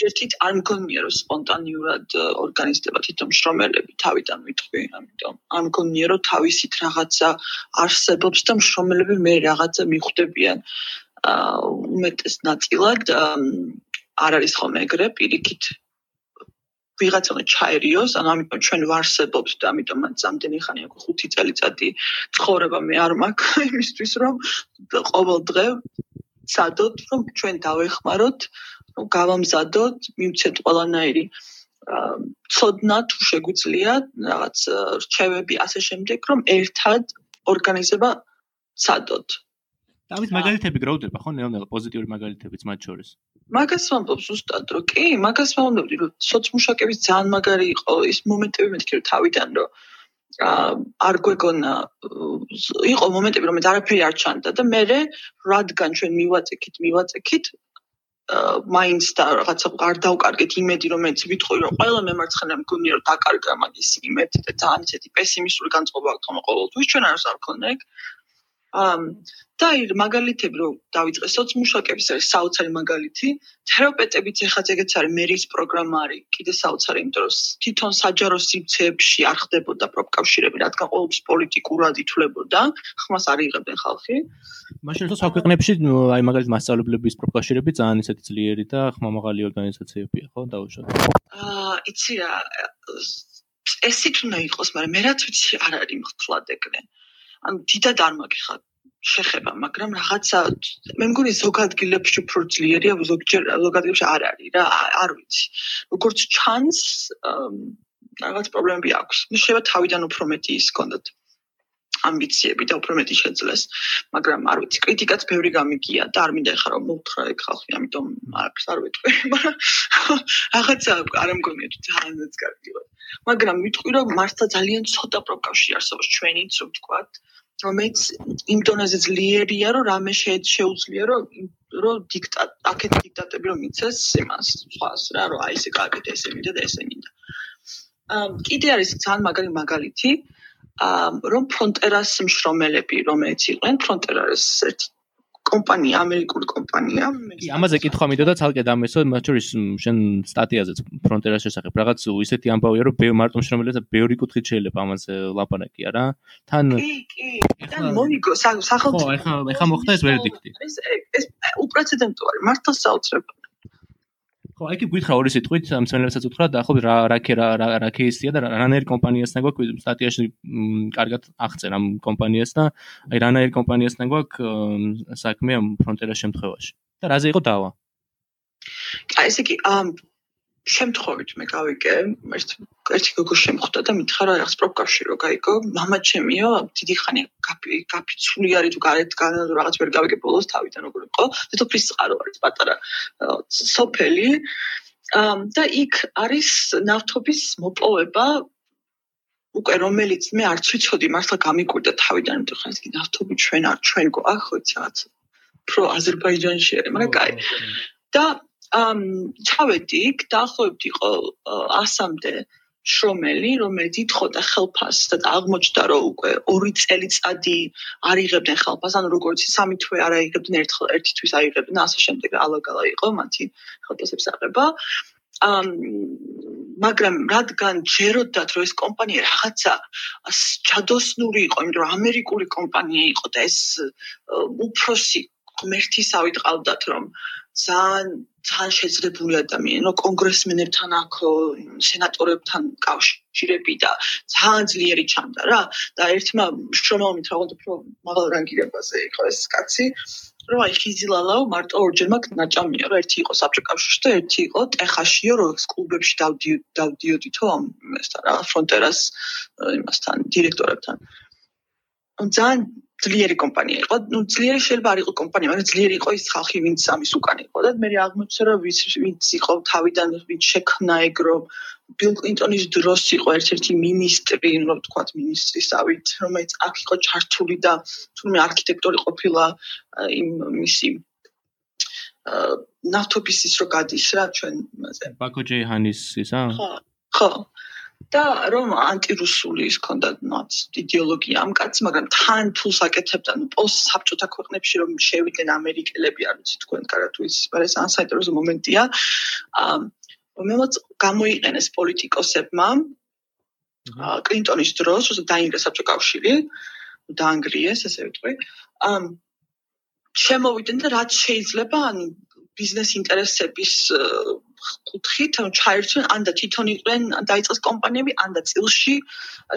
ჯერთით არ მგონია რომ სპონტანიურად ორგანიზდება თვითონ შრომელები თავიდან ვიტყვი ამიტომ არ მგონია რომ თავისით რაღაცა არსებობს და შრომელები მე რაღაცა მიხვდებიან. უმეტეს ნაწილად არ არის ხოლმე ეგრე პირიქით ვიღაცა უნდა ჩაერიოს, ანუ ამიტომ ჩვენ ვარსებობთ და ამიტომ მან ზამდენი ხანი აქვს 5 წელიწადი ცხოვრება მე არ მაქვს იმისთვის რომ ყოველ დღე სადოთ რომ ჩვენ დავეხმაროთ, რომ გავამზადოთ, მივცეთ ყველანაირი ცოდნა თუ შეგვიძლია რაღაც რჩევები ასე შემდეგ რომ ერთად ორგანიზება სადოთ. დავით მაგალითები გროვდება ხო ნელ-ნელა პოზიტიური მაგალითებიც მათ შორის? მაგას ვამბობ ზუსტად რომ კი, მაგას ვამბობდი რომ სოციმუშაკების ძალიან მაგარი იყო ის მომენტები მეთქი რომ თავიდან რომ აა არ გვეგონა იყო მომენტები რომ მე არაფერი არ ჩანდა და მე რადგან ჩვენ მივაწექით მივაწექით მაინც და რაღაცა არ დავკარგეთ იმედი რომ მეც ვიტყვი რომ ყველა მემარცხენე მგონია რომ დაკარგა მაგის იმედი და ძალიან ისეთი პესიმისტური განწყობა აქვს თქო ყოველთვის ჩვენ არ ქონდა ეგ და აი მაგალითები რომ დავიწყე სოციმუშაკების არის საოცარი მაგალითი. თერაპევტებიც ეხაც ეგეც არის მერის პროგრამა არის. კიდე საოცარი იმიტომ რომ თვითონ საჯარო სივრცეებში არ ხდებოდა პროფკავშირები რადგან ყოველთვის პოლიტიკურად ითვლებოდა. ხმას არ იღებდნენ ხალხი. მაშინ რომ საქვეყნებში აი მაგალითად მასწავლებლების პროფკავშირები ძალიან ისეთი ძლიერი და ხმამაღალი ორგანიზაციებია ხო დაუშვათ. აა იცი რა ესეთ უნდა იყოს მაგრამ მე რაც ვიცი არ არის მხოლოდ ეგრე ან დიდად არ მაგიხარ შეხება, მაგრამ რაღაცა მე მგონი ზოგ ადგილებში უფრო ძლიერია, ზოგჯერ ზოგ ადგილებში არ არის რა, არ ვიცი. როგორც ჩანს, რაღაც პრობლემები აქვს. შეიძლება თავიდან უფრო მეტი ის კონდოთ ამბიციები და უფრო მეტი შეძლეს, მაგრამ არ ვიცი, კრიტიკაც ბევრი გამიგია და არ მინდა ხარო მოვთხრა ეგ ხალხი, ამიტომ არაფერს არ ვიტყვი, მაგრამ რაღაცა არ მგონია თუ ძალიანაც კარგია. მაგრამ ვიტყვი რომ მართლა ძალიან ცოტა პროკავში არსებობს ჩვენიც, რომ ვთქვათ, რომელიც იმ დონეზე ძლიერია, რომ რამე შეუძლია, რომ რომ დიქტატ აქეთ დიქტატები რომ მიცეს იმას, სხვას რა, რომ აი ესე კარგეთ ესე მინდა და ესე მინდა. აა კიდე არის ძალიან მაგარი მაგალითი, რომ ფრონტერას მშრომელები რომელიც იყვნენ, ფრონტერას ერთი კომპანია, ამერიკული კომპანია. კი, ამაზე კითხვა მინდოდა ცალკე დამესო, მათ შორის შენ სტატიაზეც ფრონტერას შესახებ რაღაც ისეთი ამბავია, რომ მარტო შემოვლეთა ბევრი კუთხით შეიძლება ამაზე ლაპარაკი არა? თან კი, კი. თან მონიკო სახელმწიფო. ხო, ეხა ეხა მოხდა ეს ვერდიქტი. ეს ეს უპრეცედენტო არის, მართლა საოცრება. ხო, აი კი გითხრა ორი სიტყვით, ამ მსმენელებსაც უთხრა და ხო რა რა რა რა кейსია და რანაირ კომპანიასთან გვაქვს სტატიაში კარგად აღწერ ამ კომპანიას და აი რანაირ კომპანიასთან გვაქვს საქმე ამ ფრონტერის შემთხვევაში და რაზე იყო დავა. აი ესე იგი ამ შემთხვევით მე გავიგე, ერთ ერთი გოგო შემხვდა და მითხრა რა რაღაც პროფკავშირო გაიგო, мама ჩემიო, დიდი ხანი გაფიცული არის თუ გარეთ განალ რაღაც ვერ გავიგე ბოლოს თავიდან როგორ იყო, თეთრფრის წყარო არის პატარა სოფელი. და იქ არის ნავთობის მოპოვება უკვე რომელიც მე არც ვიცოდი მართლა გამიკვირდა თავიდან თუ ხან ის ნავთობი ჩვენ არ ჩვენ გვაქვს ხო იცი რაღაც პრო აზერბაიჯანში არის მაგრამ კაი და ამ ჩავედი იქ დაახლოებით იყო 100-მდე შრომელი, რომელიც ითხოვდა ხელფას და აღმოჩნდა, რომ უკვე 2 წელიწადი არ იღებდნენ ხელფას, ანუ როგორც სამი თვე არ აიღებდნენ ერთხელ ერთი თვის აიღებდნენ, ასე შემდეგ ალაგალა იყო მათი ხელფასების აღება. ამ მაგრამ რადგან ჯეროდათ რომ ეს კომპანია რაღაცა ჩადოსნური იყო, იმიტომ რომ ამერიკული კომპანია იყო და ეს უფროსი ღმერთისავით ყავდათ რომ ძალიან ძალიან შეძლებული ადამიანი, რომ კონგრესმენებთან აქ სენატორებთან კავშირები და ძალიან ძლიერი ჩანდა რა. და ერთმა შრომაობით რაღაც უფრო მაღალ რანგირებაზე იყო ეს კაცი რომ აი ხიზილალაო მარტო ორჯერ მაგ ნაჭამია რომ ერთი იყო საბჭო კავშირში და ერთი იყო ტეხაშიო რომ კლუბებში დავდიოდითო ამ ესთან რა ფრონტერას იმასთან დირექტორებთან ძალიან ძლიერი კომპანია იყო. ნუ ძლიერი შეიძლება არ იყო კომპანია, მაგრამ ძლიერი იყო ის ხალხი, ვინც ამის უკან იყო და მე აღმოჩნდა რომ ვის ვინც იყო თავიდან ვინც შექმნა ეგრო ბილ კლინტონის დროს იყო ერთ-ერთი მინისტრი, რომ ვთქვათ მინისტრისავით, რომელიც აქ იყო ჩართული და თუმე არქიტექტორი ყოფილა იმ მისი ნავთობის ის რო გადის რა ჩვენ იმაზე. ბაკო ჯეიჰანის ისა? ხო. ხო. და რომ ანტირუსული ის ქონდა მათ იდეოლოგია ამ კაცს, მაგრამ თან თულს აკეთებდა ნუ პოს საბჭოთა ქვეყნებში რომ შევიდნენ ამერიკელები, არ ვიცი თქვენ კარგად თუ ის, მაგრამ ეს ანსაიტეროზო მომენტია. აა რომელსაც გამოიყენეს პოლიტიკოსებმა აა კლინტონის დროს, როცა დაინგრა საბჭოთა კავშირი, დაანგრიეს, ასე ვიტყვი. აა შემოვიდნენ და რაც შეიძლება, ანუ ბიზნეს ინტერესების კუთხით ჩაერთვენ ან და თვითონ იყვნენ დაიწყეს კომპანიები ან და წილში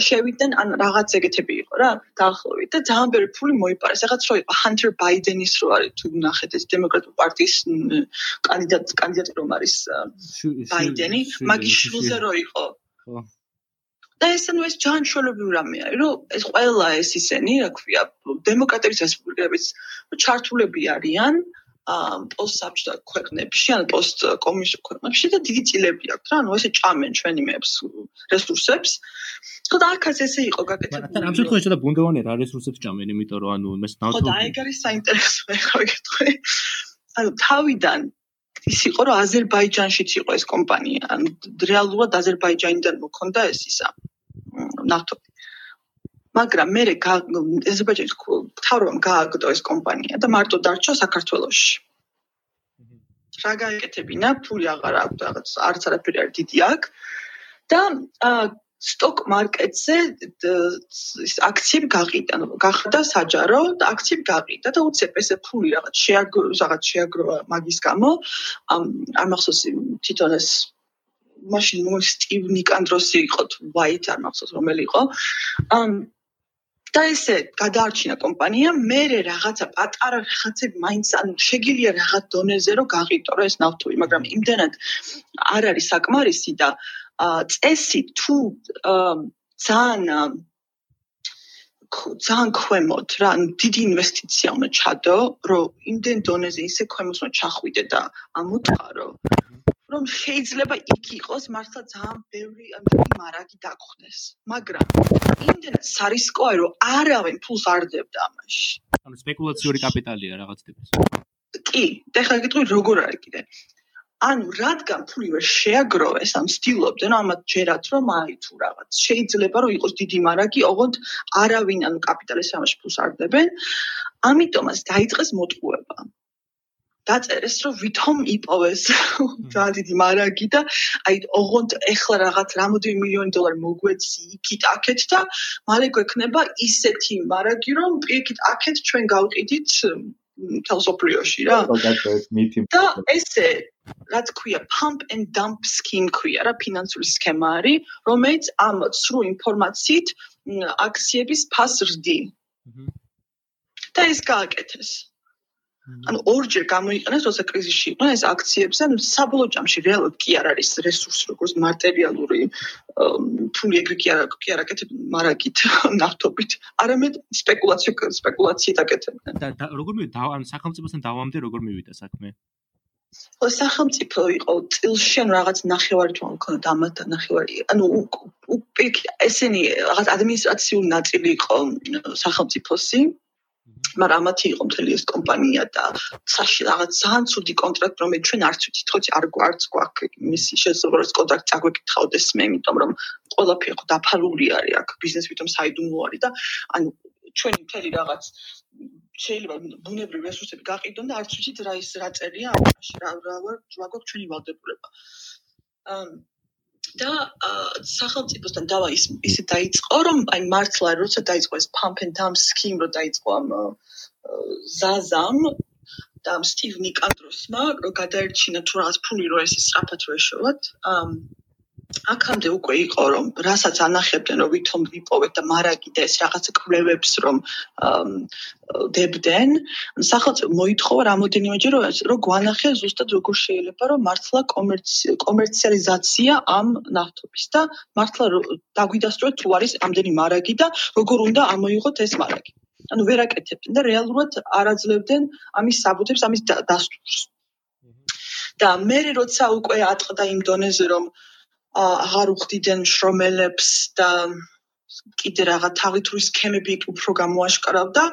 შევიდნენ ან რაღაც ეგეთები იყო რა დაახლოებით და ძალიან ბევრი ფული მოიპარეს. ეხლა რო იყო ჰანტერ ბაიდენის რო არის თუ ნახეთ ეს დემოკრატიული პარტიის კანდიდატ კანდიდატი რომ არის ბაიდენი მაგის შულზე რო იყო. და ეს ანუ ეს ჯან შოლობი რამეა რომ ეს ყველა ეს ისენი რა ქვია დემოკრატების რესპუბლიკების ჩართულები არიან პოსტსაბჭოთა ქვეყნებში, ან პოსტკომუნისტურ ქვეყნებში და დიდი წილები აქვს რა, ანუ ესე ჭამენ ჩვენი მეებს რესურსებს. ხო და აქაც ესე იყო გაკეთებული. ამ შემთხვევაში და ბუნდოვანი რა რესურსებს ჭამენ, იმიტომ რომ ანუ მეს ნავთობი. ხო და ეგ არის საინტერესო ახლა გეტყვი. ანუ თავიდან ის იყო რომ აზერბაიჯანშიც იყო ეს კომპანია, ანუ რეალურად აზერბაიჯანიდან მოქონდა ეს ისა ნავთობი. მაგრამ მე ეზერბაიჯანის თავრობამ გააგდო ეს კომპანია და მარტო დარჩა საქართველოში. რა გაეკეთებინა? ფული აღარ აქვს რაღაც არც არაფერი არ დიდი აქვს. და სტოკ მარკეტზე ის აქციები გაყიდა, გახდა საჯარო და აქციები გაყიდა და უცებ ესე ფული რაღაც შეაგრო, რაღაც შეაგრო მაგის გამო არ მახსოვს თვითონ ეს მაშინ მო სტივ ნიკანდროსი იყო თუ ვაით არ მახსოვს რომელი იყო. ამ და ესე გადაარჩინა კომპანია, მე რაღაცა პატარა რაღაცები მაინც ანუ შეგიძლია რაღაც დონეზე რომ გაყიდო ეს ნავთობი, მაგრამ იმდანად არ არის საკმარისი და წესი თუ ძალიან ძალიან ქვემოთ რა, დიდი ინვესტიცია უნდა ჩადო, რომ იმდენ დონეზე ისე ქვემოს უნდა ჩახვიდე და ამოწყარო. რომ შეიძლება იქ იყოს მართლა ძალიან ბევრი ამბები მარაგი დაგხვდეს მაგრამ იმდენად სარისკოა რომ არავინ ფულს არ დებდა ამაში. ანუ სპეკულაციური კაპიტალია რაღაც ტიპის. კი ეხლა გეტყვი როგორ არის კიდე? ანუ რადგან ფული ვერ შეაგროვეს ამ სტილობდნენ ამათ ჯერათ რომ აი თუ რაღაც შეიძლება რომ იყოს დიდი მარაგი ოღონდ არავინ ანუ კაპიტალის ამაში ფულს არ დებენ. ამიტომაც დაიწყეს მოტყუება დაწერეს რომ ვითომ იპოვეს ძალიან დიდი მარაგი და აი ოღონდ ეხლა რაღაც რამოდენიმე მილიონი დოლარი მოგვეცი იქით აქეთ და მალე გვექნება ისეთი მარაგი რომ პირიქით აქეთ ჩვენ გავყიდით თელსოპრიოში რა. და ესე რა თქვია pump and dump scheme ქვია რა ფინანსური სქემა არის რომელიც ამ სრულ ინფორმაციით აქციების ფასს რდი და ეს გააკეთეს ანუ ორჯერ გამოიყენეს როცა კრიზისში იყო ეს აქციებზე ანუ საბოლოო ჯამში რეალურად კი არ არის რესურსი როგორც მატერიალური ფული ეგრე კი არ კი არ აკეთებ მარაგით ნავთობით. არამედ სპეკულაცია სპეკულაციით აკეთებდნენ და როგორ მივიდა? ან სახელმწიფოსთან დავამდე როგორ მივიდა საქმე? ხო სახელმწიფო იყო წილში ან რაღაც ნახევარი თუ მქონდა ამათ ნახევარი. ანუ ესენი რაღაც ადმინისტრაციული ნაწილი იყო სახელმწიფოსი მაგრამ ამათი იყო მთელი ეს კომპანია და საში რაღაც ძალიან ცუდი კონტრაქტი რომ ჩვენ არც ვიცით ხო არ გვარც გვაქვს მისი შესაძლებლობა რომ კონტრაქტი წაგვეკითხავდეს მე იმიტომ რომ ყველაფერი ხო დაფარული არის აქ ბიზნესი თვითონ საიდუმლო არის და ანუ ჩვენი მთელი რაღაც შეიძლება ბუნებრივი რესურსები გაყიდონ და არც ვიცით რა ის რა წერია ამაში რა რა რა გვაქვს ჩვენი ვალდებულება. აა და სახელმწიფოსთან დავა ის ისე დაიწყო რომ აი მართლა როცა დაიწყო ეს pump and dump scheme რო დაიწყო ამ ზაზამ და სტივ ნიკანდროსმა რო გადაერჩინა თუ რაღაც ფული რო ეს სწრაფად რო ეშოვათ აქამდე უკვე იყო რომ რასაც ანახებდნენ რომ ვითომ ვიპოვეთ და მარაგი და ეს რაღაც კვლევებს რომ დებდნენ სახელმწიფო მოითხოვა რამოდენიმეჯერ რომ რომ გვანახე ზუსტად როგორ შეიძლება რომ მართლა კომერციალიზაცია ამ ნავთობის და მართლა დაგვიდასწროთ თუ არის ამდენი მარაგი და როგორ უნდა ამოიღოთ ეს მარაგი. ანუ ვერაკეთებდნენ და რეალურად არაძლებდნენ ამის საბუთებს ამის დასტურს. და მე როცა უკვე ატყდა იმ დონეზე რომ აღარ უხდიდნენ შრომელებს და კიდე რაღა თავითური სქემები უფრო გამოაშკარავდა.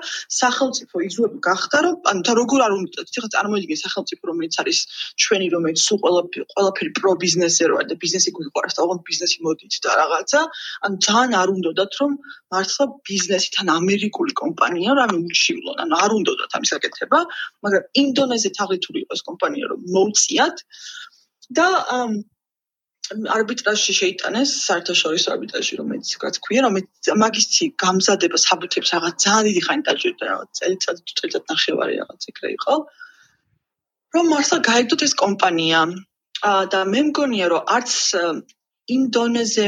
სახელმწიფო იზუები გახდა რომ ანუ და როგორ არ უნდა ციხე წარმოიდგინე სახელმწიფო რომელიც არის ჩვენი რომელიც სულ ყველაფერი პრო ბიზნესი როა და ბიზნესი გვიყვარს და ოღონდ ბიზნესი მოდით და რაღაცა. ანუ ძალიან არ უნდათ რომ მართლა ბიზნესი თან ამერიკული კომპანია რამე უჩივლონ ანუ არ უნდათ ამის აკეთება მაგრამ ინდონეზია თავითური იყოს კომპანია რომ მოუწიათ. და არბიტრაჟში შეიტანეს საერთაშორისო არბიტრაჟი რომელიც რაც ქვია რომელიც მაგისი გამზადება საბუთებს რაღაც ძალიან დიდი ხანი დაჭირდა რაღაც წელიწად თუ წელიწად ნახევარი რაღაც ეგრე იყო. რომ მართლა გაიგდოთ ეს კომპანია. და მე მგონია რომ არც ინდონეზე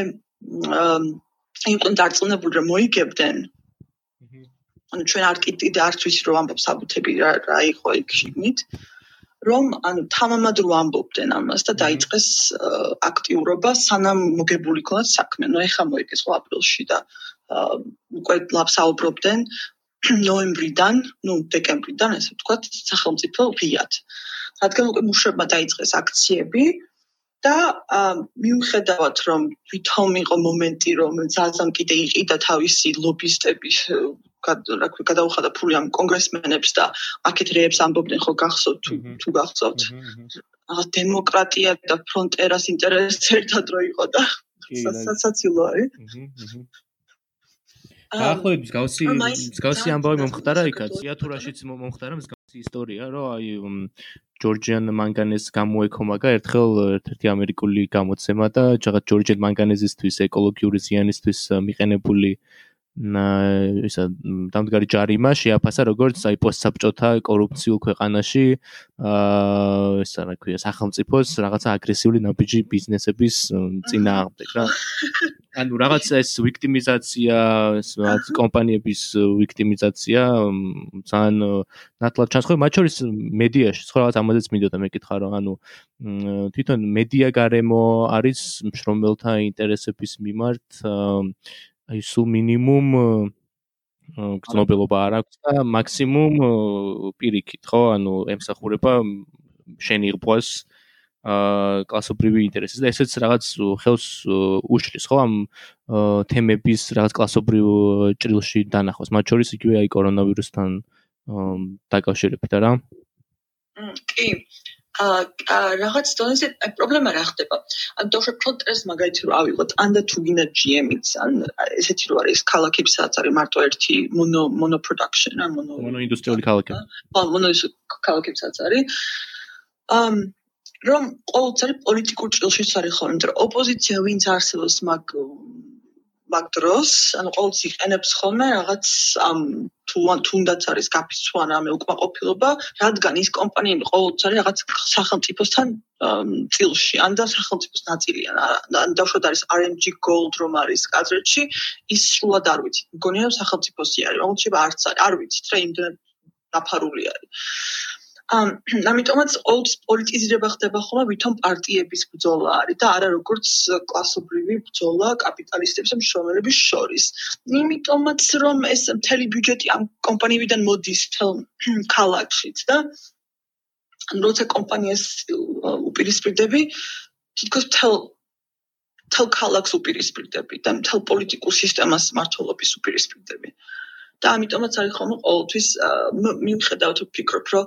იყვნენ დარწმუნებული რომ მოიგებდნენ. ანუ ჩვენ არ კიდე არც ვიცი რომ ამბობ საბუთები რა იყო იქ შიგნით რომ ანუ თამამად რო ამბობდნენ ამას და დაიწყეს აქტიურობა სანამ მოგებული ქონათ საქმე. ნუ ეხა მოიგეს ხო აპრილში და უკვე ლაფსაუბრობდნენ ნოემბრიდან, ნუ დეკემბრიდან, ესე ვთქვათ, სახელმწიფო ღიად. რადგან უკვე მუშებმა დაიწყეს აქციები და მიუხედავად რომ ვითომ იყო მომენტი რომ ძალზამ კიდე იყიდა თავისი ლობისტების რა ქვია გადაუხადა ფული ამ კონგრესმენებს და აქეთ რეებს ამბობდნენ ხო გახსოვთ თუ თუ გახსოვთ აა დემოკრატია და ფრონტერას ინტერესი ერთად რო იყო და სასაცილო არის. ახლა მსგავსი მსგავსი ამბავი მომხდარა იქაც. იათურაშიც მომხდარა მსგავსი ისტორია რომ აი ჯორჯიან მანგანეს გამოექო მაგა ერთხელ ერთ-ერთი ამერიკული გამოცემა და რაღაც ჯორჯიან მანგანეზისთვის ეკოლოგიური ზიანისთვის მიყენებული ისა დამდგარი ჯარიმა შეაფასა როგორც აი პოსტსაბჭოთა კორუფციულ ქვეყანაში აა ისა რა ქვია სახელმწიფოს რაღაცა აგრესიული ნაბიჯი ბიზნესების წინააღმდეგ რა. ანუ რაღაცა ეს ვიქტიმიზაცია რაღაც კომპანიების ვიქტიმიზაცია ძალიან ნათლად ჩანს. ხო მათ შორის მედიაში ხო რაღაც ამაზეც მინდოდა მეკითხა რომ ანუ თვითონ მედია გარემო არის მშრომელთა ინტერესების მიმართ აი სულ მინიმუმ გზნობელობა არ აქვს და მაქსიმუმ პირიქით, ხო? ანუ ემსახურება შენ იღბოს აა კლასობრივი ინტერესის და ესეც რაღაც ხელს უშლის, ხო? ამ თემების რაღაც კლასობრივ ჭრილში დანახოს. მათ შორის იგივე აი კორონავირუსთან დაკავშირებით და რა. კი. რაღაც დონეზე პრობლემა რა ხდება? ან დოშე პროტეს მაგალითად რა ავიღოთ, ან და თუ გინდა GM-იც, ან ესეთი რო არის ქალაქები სადაც არის მარტო ერთი mono mono production, ან mono mono ინდუსტრიული ქალაქი. ხო, mono ქალაქები სადაც არის. ამ რომ ყოველთვის პოლიტიკურ ჭრილშიც არის ხოლმე, მაგრამ ოპოზიცია ვინც არსებობს მაგ მაგ დროს, ანუ ყოველთვის იყენებს ხოლმე რაღაც ამ თუ თუნდაც არის გაფიცვან ამ უკმაყოფილება, რადგან ის კომპანიები ყოველთვის არის რაღაც სახელმწიფოსთან წილში, ან და სახელმწიფოს ნაწილია. ან დაუშვათ არის RMG Gold რომ არის კაზრეთში, ის სრულად არ ვიცი. მგონია სახელმწიფოსი არის, მაგრამ შეიძლება არც არის, არ ვიცით რა იმდენ დაფარული არის. ამ ამიტომაც ყოველთვის პოლიტიზირება ხდება ხოლმე ვითომ პარტიების ბრძოლა არის და არა როგორც კლასობრივი ბრძოლა კაპიტალისტებს და მშრომელების შორის. იმიტომაც რომ ეს მთელი ბიუჯეტი ამ კომპანიებიდან მოდის თელ ქალაქშიც და ან როცა კომპანიას უპირისპირდები თითქოს თელ თელ ქალაქს უპირისპირდები და თელ პოლიტიკურ სისტემას მართლობის უპირისპირდები. და ამიტომაც არის ხოლმე ყოველთვის მიუხედავად ფიქრობ რომ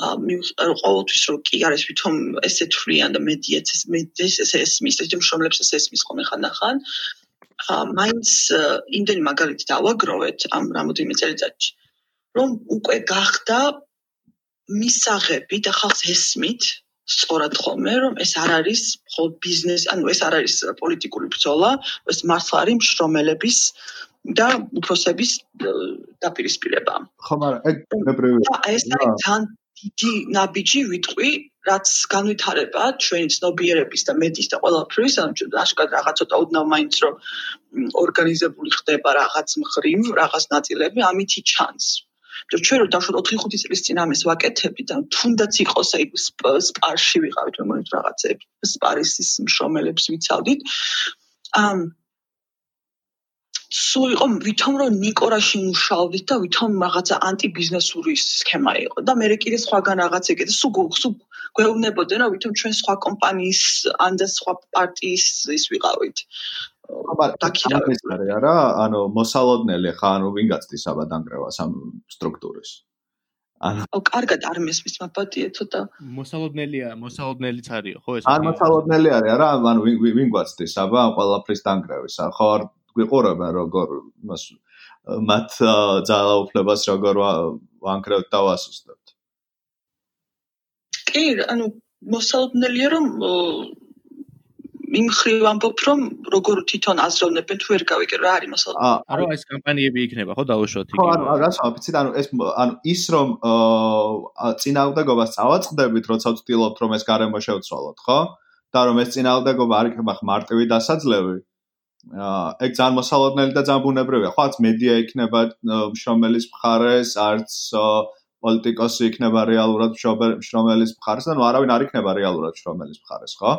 ყოველთვის რომ კი არის ვითომ ესე თვლიან და მედიაც ეს მედიის ეს ესმის ეს მშრომლებს ეს ესმის ხოლმე ხანდახან. მაინც იმდენი მაგალითი დავაგროვეთ ამ რამოდენიმე წელიწადში რომ უკვე გახდა მისაღები და ხალხს ესმით სწორად ხოლმე რომ ეს არ არის მხოლოდ ბიზნესი ანუ ეს არ არის პოლიტიკური ბრძოლა ეს მართლა არის მშრომელების და უფროსების დაპირისპირება. ხო მაგრამ ეგ ნებრივია ეს არის ძალიან დიდი ნაბიჯი ვიტყვი რაც განვითარება ჩვენი ცნობიერების და მედიის და ყველაფრის, ანუ აშკარად რაღაც ცოტა უდნავ მაინც რომ ორგანიზებული ხდება რაღაც მხრივ, რაღაც ნაწილები, ამითი ჩანს. და ჩვენ რო დავშოთ 4-5 წლის წინ ამას ვაკეთებდი და თუნდაც იყოს აი სპარში ვიყავით მომენტ რაღაცები, სპარისის მშრომელებს ვიცავდით. ამ სულ იყო ვითომ რომ ნიკორაში მუშაობდით და ვითომ რაღაცა ანტიბიზნესური სქემა იყო და მე კიდე სხვაგან რაღაც ეგეთ სულ სულ გვეუბნებოდნენ რომ ვითომ ჩვენ სხვა კომპანიის ან და სხვა პარტიის ის ვიყავით. დაქირავეთ არა? ანუ მოსალოდნელი ხა ანუ ვინ გაცდის აბა დანგრევას ამ სტრუქტურის? ანუ კარგად არ მესმის მაგათია ცოტა მოსალოდნელია მოსალოდნელიც არისო ხო ეს არ მოსალოდნელი არის არა? ანუ ვინ გვაცდის აბა ამ ყველაფრის დანგრევის ხო არ გვიყურებენ როგორ მას მათ ძალაუფლებას როგორ ვანგრევთ და ვასუსტებთ? კი ანუ მოსალოდნელია რომ იმ ხრივ ამბობ რომ როგორ თვითონ აზროვნებენ თუ ვერ გავიგე რა არის მასალა არა ეს კამპანიები იქნება ხო დაუშვოთ იქ ხო ანუ რასა ვიცით ანუ ეს ანუ ის რომ წინააღმდეგობას წავაწყდებით როცა ვთქვით რომ ეს გარემო შევცვალოთ ხო? და რომ ეს წინააღმდეგობა არ იქნება მარტივი დასაძლევი ეგ ძალიან მოსალოდნელი და ძალიან ბუნებრივია ხო არც მედია იქნება მშრომელის მხარეს არც პოლიტიკოსი იქნება რეალურად შრომელის მხარეს და ნუ არავინ არ იქნება რეალურად შრომელის მხარეს, ხო?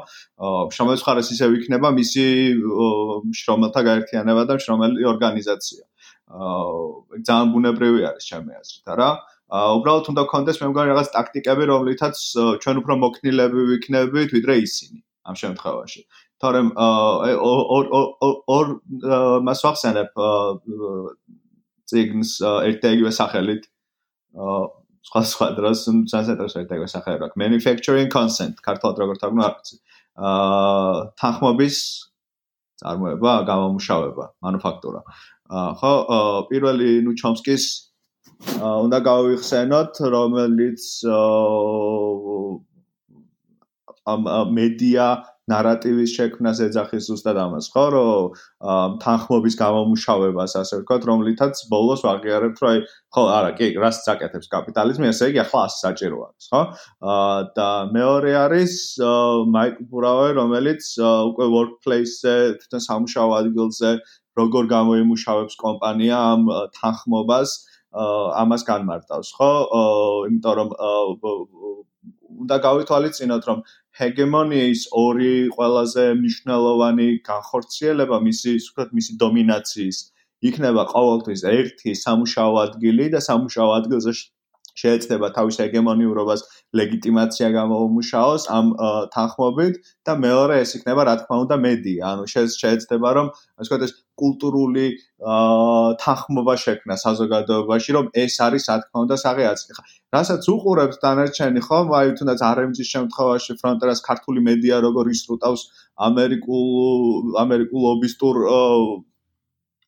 შრომელის მხარეს ისევ იქნება მისი შრომელთა გაერთიანება და შრომელი ორგანიზაცია. აა ძალიან ბუნებრივი არის ჩემი აზრით, არა? აა უბრალოდ უნდა გქონდეს მე მგონი რაღაც ტაქტიკები, რომლითაც ჩვენ უფრო მოქნილები ვიქნებით, ვიდრე ისინი ამ შემთხვევაში. თორემ აა ორ ორ მას ვახსენებ ციგნს ერთ-ერთი სახელით. სხვა სხვა დროს სანსეტროს ერთ ეგრე სახელი აქვს. Manufacturing consent ქართულად როგორ თარგმნა აა თანხმობის წარმოება გამომუშავება manufactura ხო პირველი ნუ ჩომსკის უნდა გავიხსენოთ რომელიც ამ მედია ნარატივის შექმნას ეძახის ზუსტად ამას, ხო, რომ თანხმობის გამომუშავებას, ასე ვთქვათ, რომლითაც ბოლოს ვაღიარებთ, რომ აი, ხო, არა, კი, რას წაკეთებს კაპიტალიზმი, ესე იგი, ახლა ასე საჭირო არის, ხო? აა და მეორე არის მაიკ ბურავე, რომელიც უკვე workplace-ზე, თვითონ სამუშაო ადგილზე როგორ გამოიმუშავებს კომპანია ამ თანხმობას, ამას განმარტავს, ხო? იმიტომ რომ უნდა გავითვალისწინოთ, რომ ჰეგემონიის ორი ყველაზე მნიშვნელოვანი განხორციელება მისი, ვთქვათ, მისი დომინაციის იქნება ყოველთვის ერთი სამუშაო ადგილი და სამუშაო ადგილზე შეეცდება თავის ჰეგემონიურობას ლეგიტიმაცია გამოუმუშაოს ამ თანხმობით და მეორე ეს იქნება რა თქმა უნდა მედია. ანუ შეეცდება რომ ასე ვთქვათ ეს კულტურული თანხმობა შექმნა საზოგადოებაში რომ ეს არის რა თქმა უნდა საღიაცი. ხა რასაც უყურებთ დანარჩენი ხო, აი თუნდაც RMG-ის შემთხვევაში ფრონტერას ქართული მედია როგორ ისრუტავს ამერიკულ ამერიკულ ლობისტურ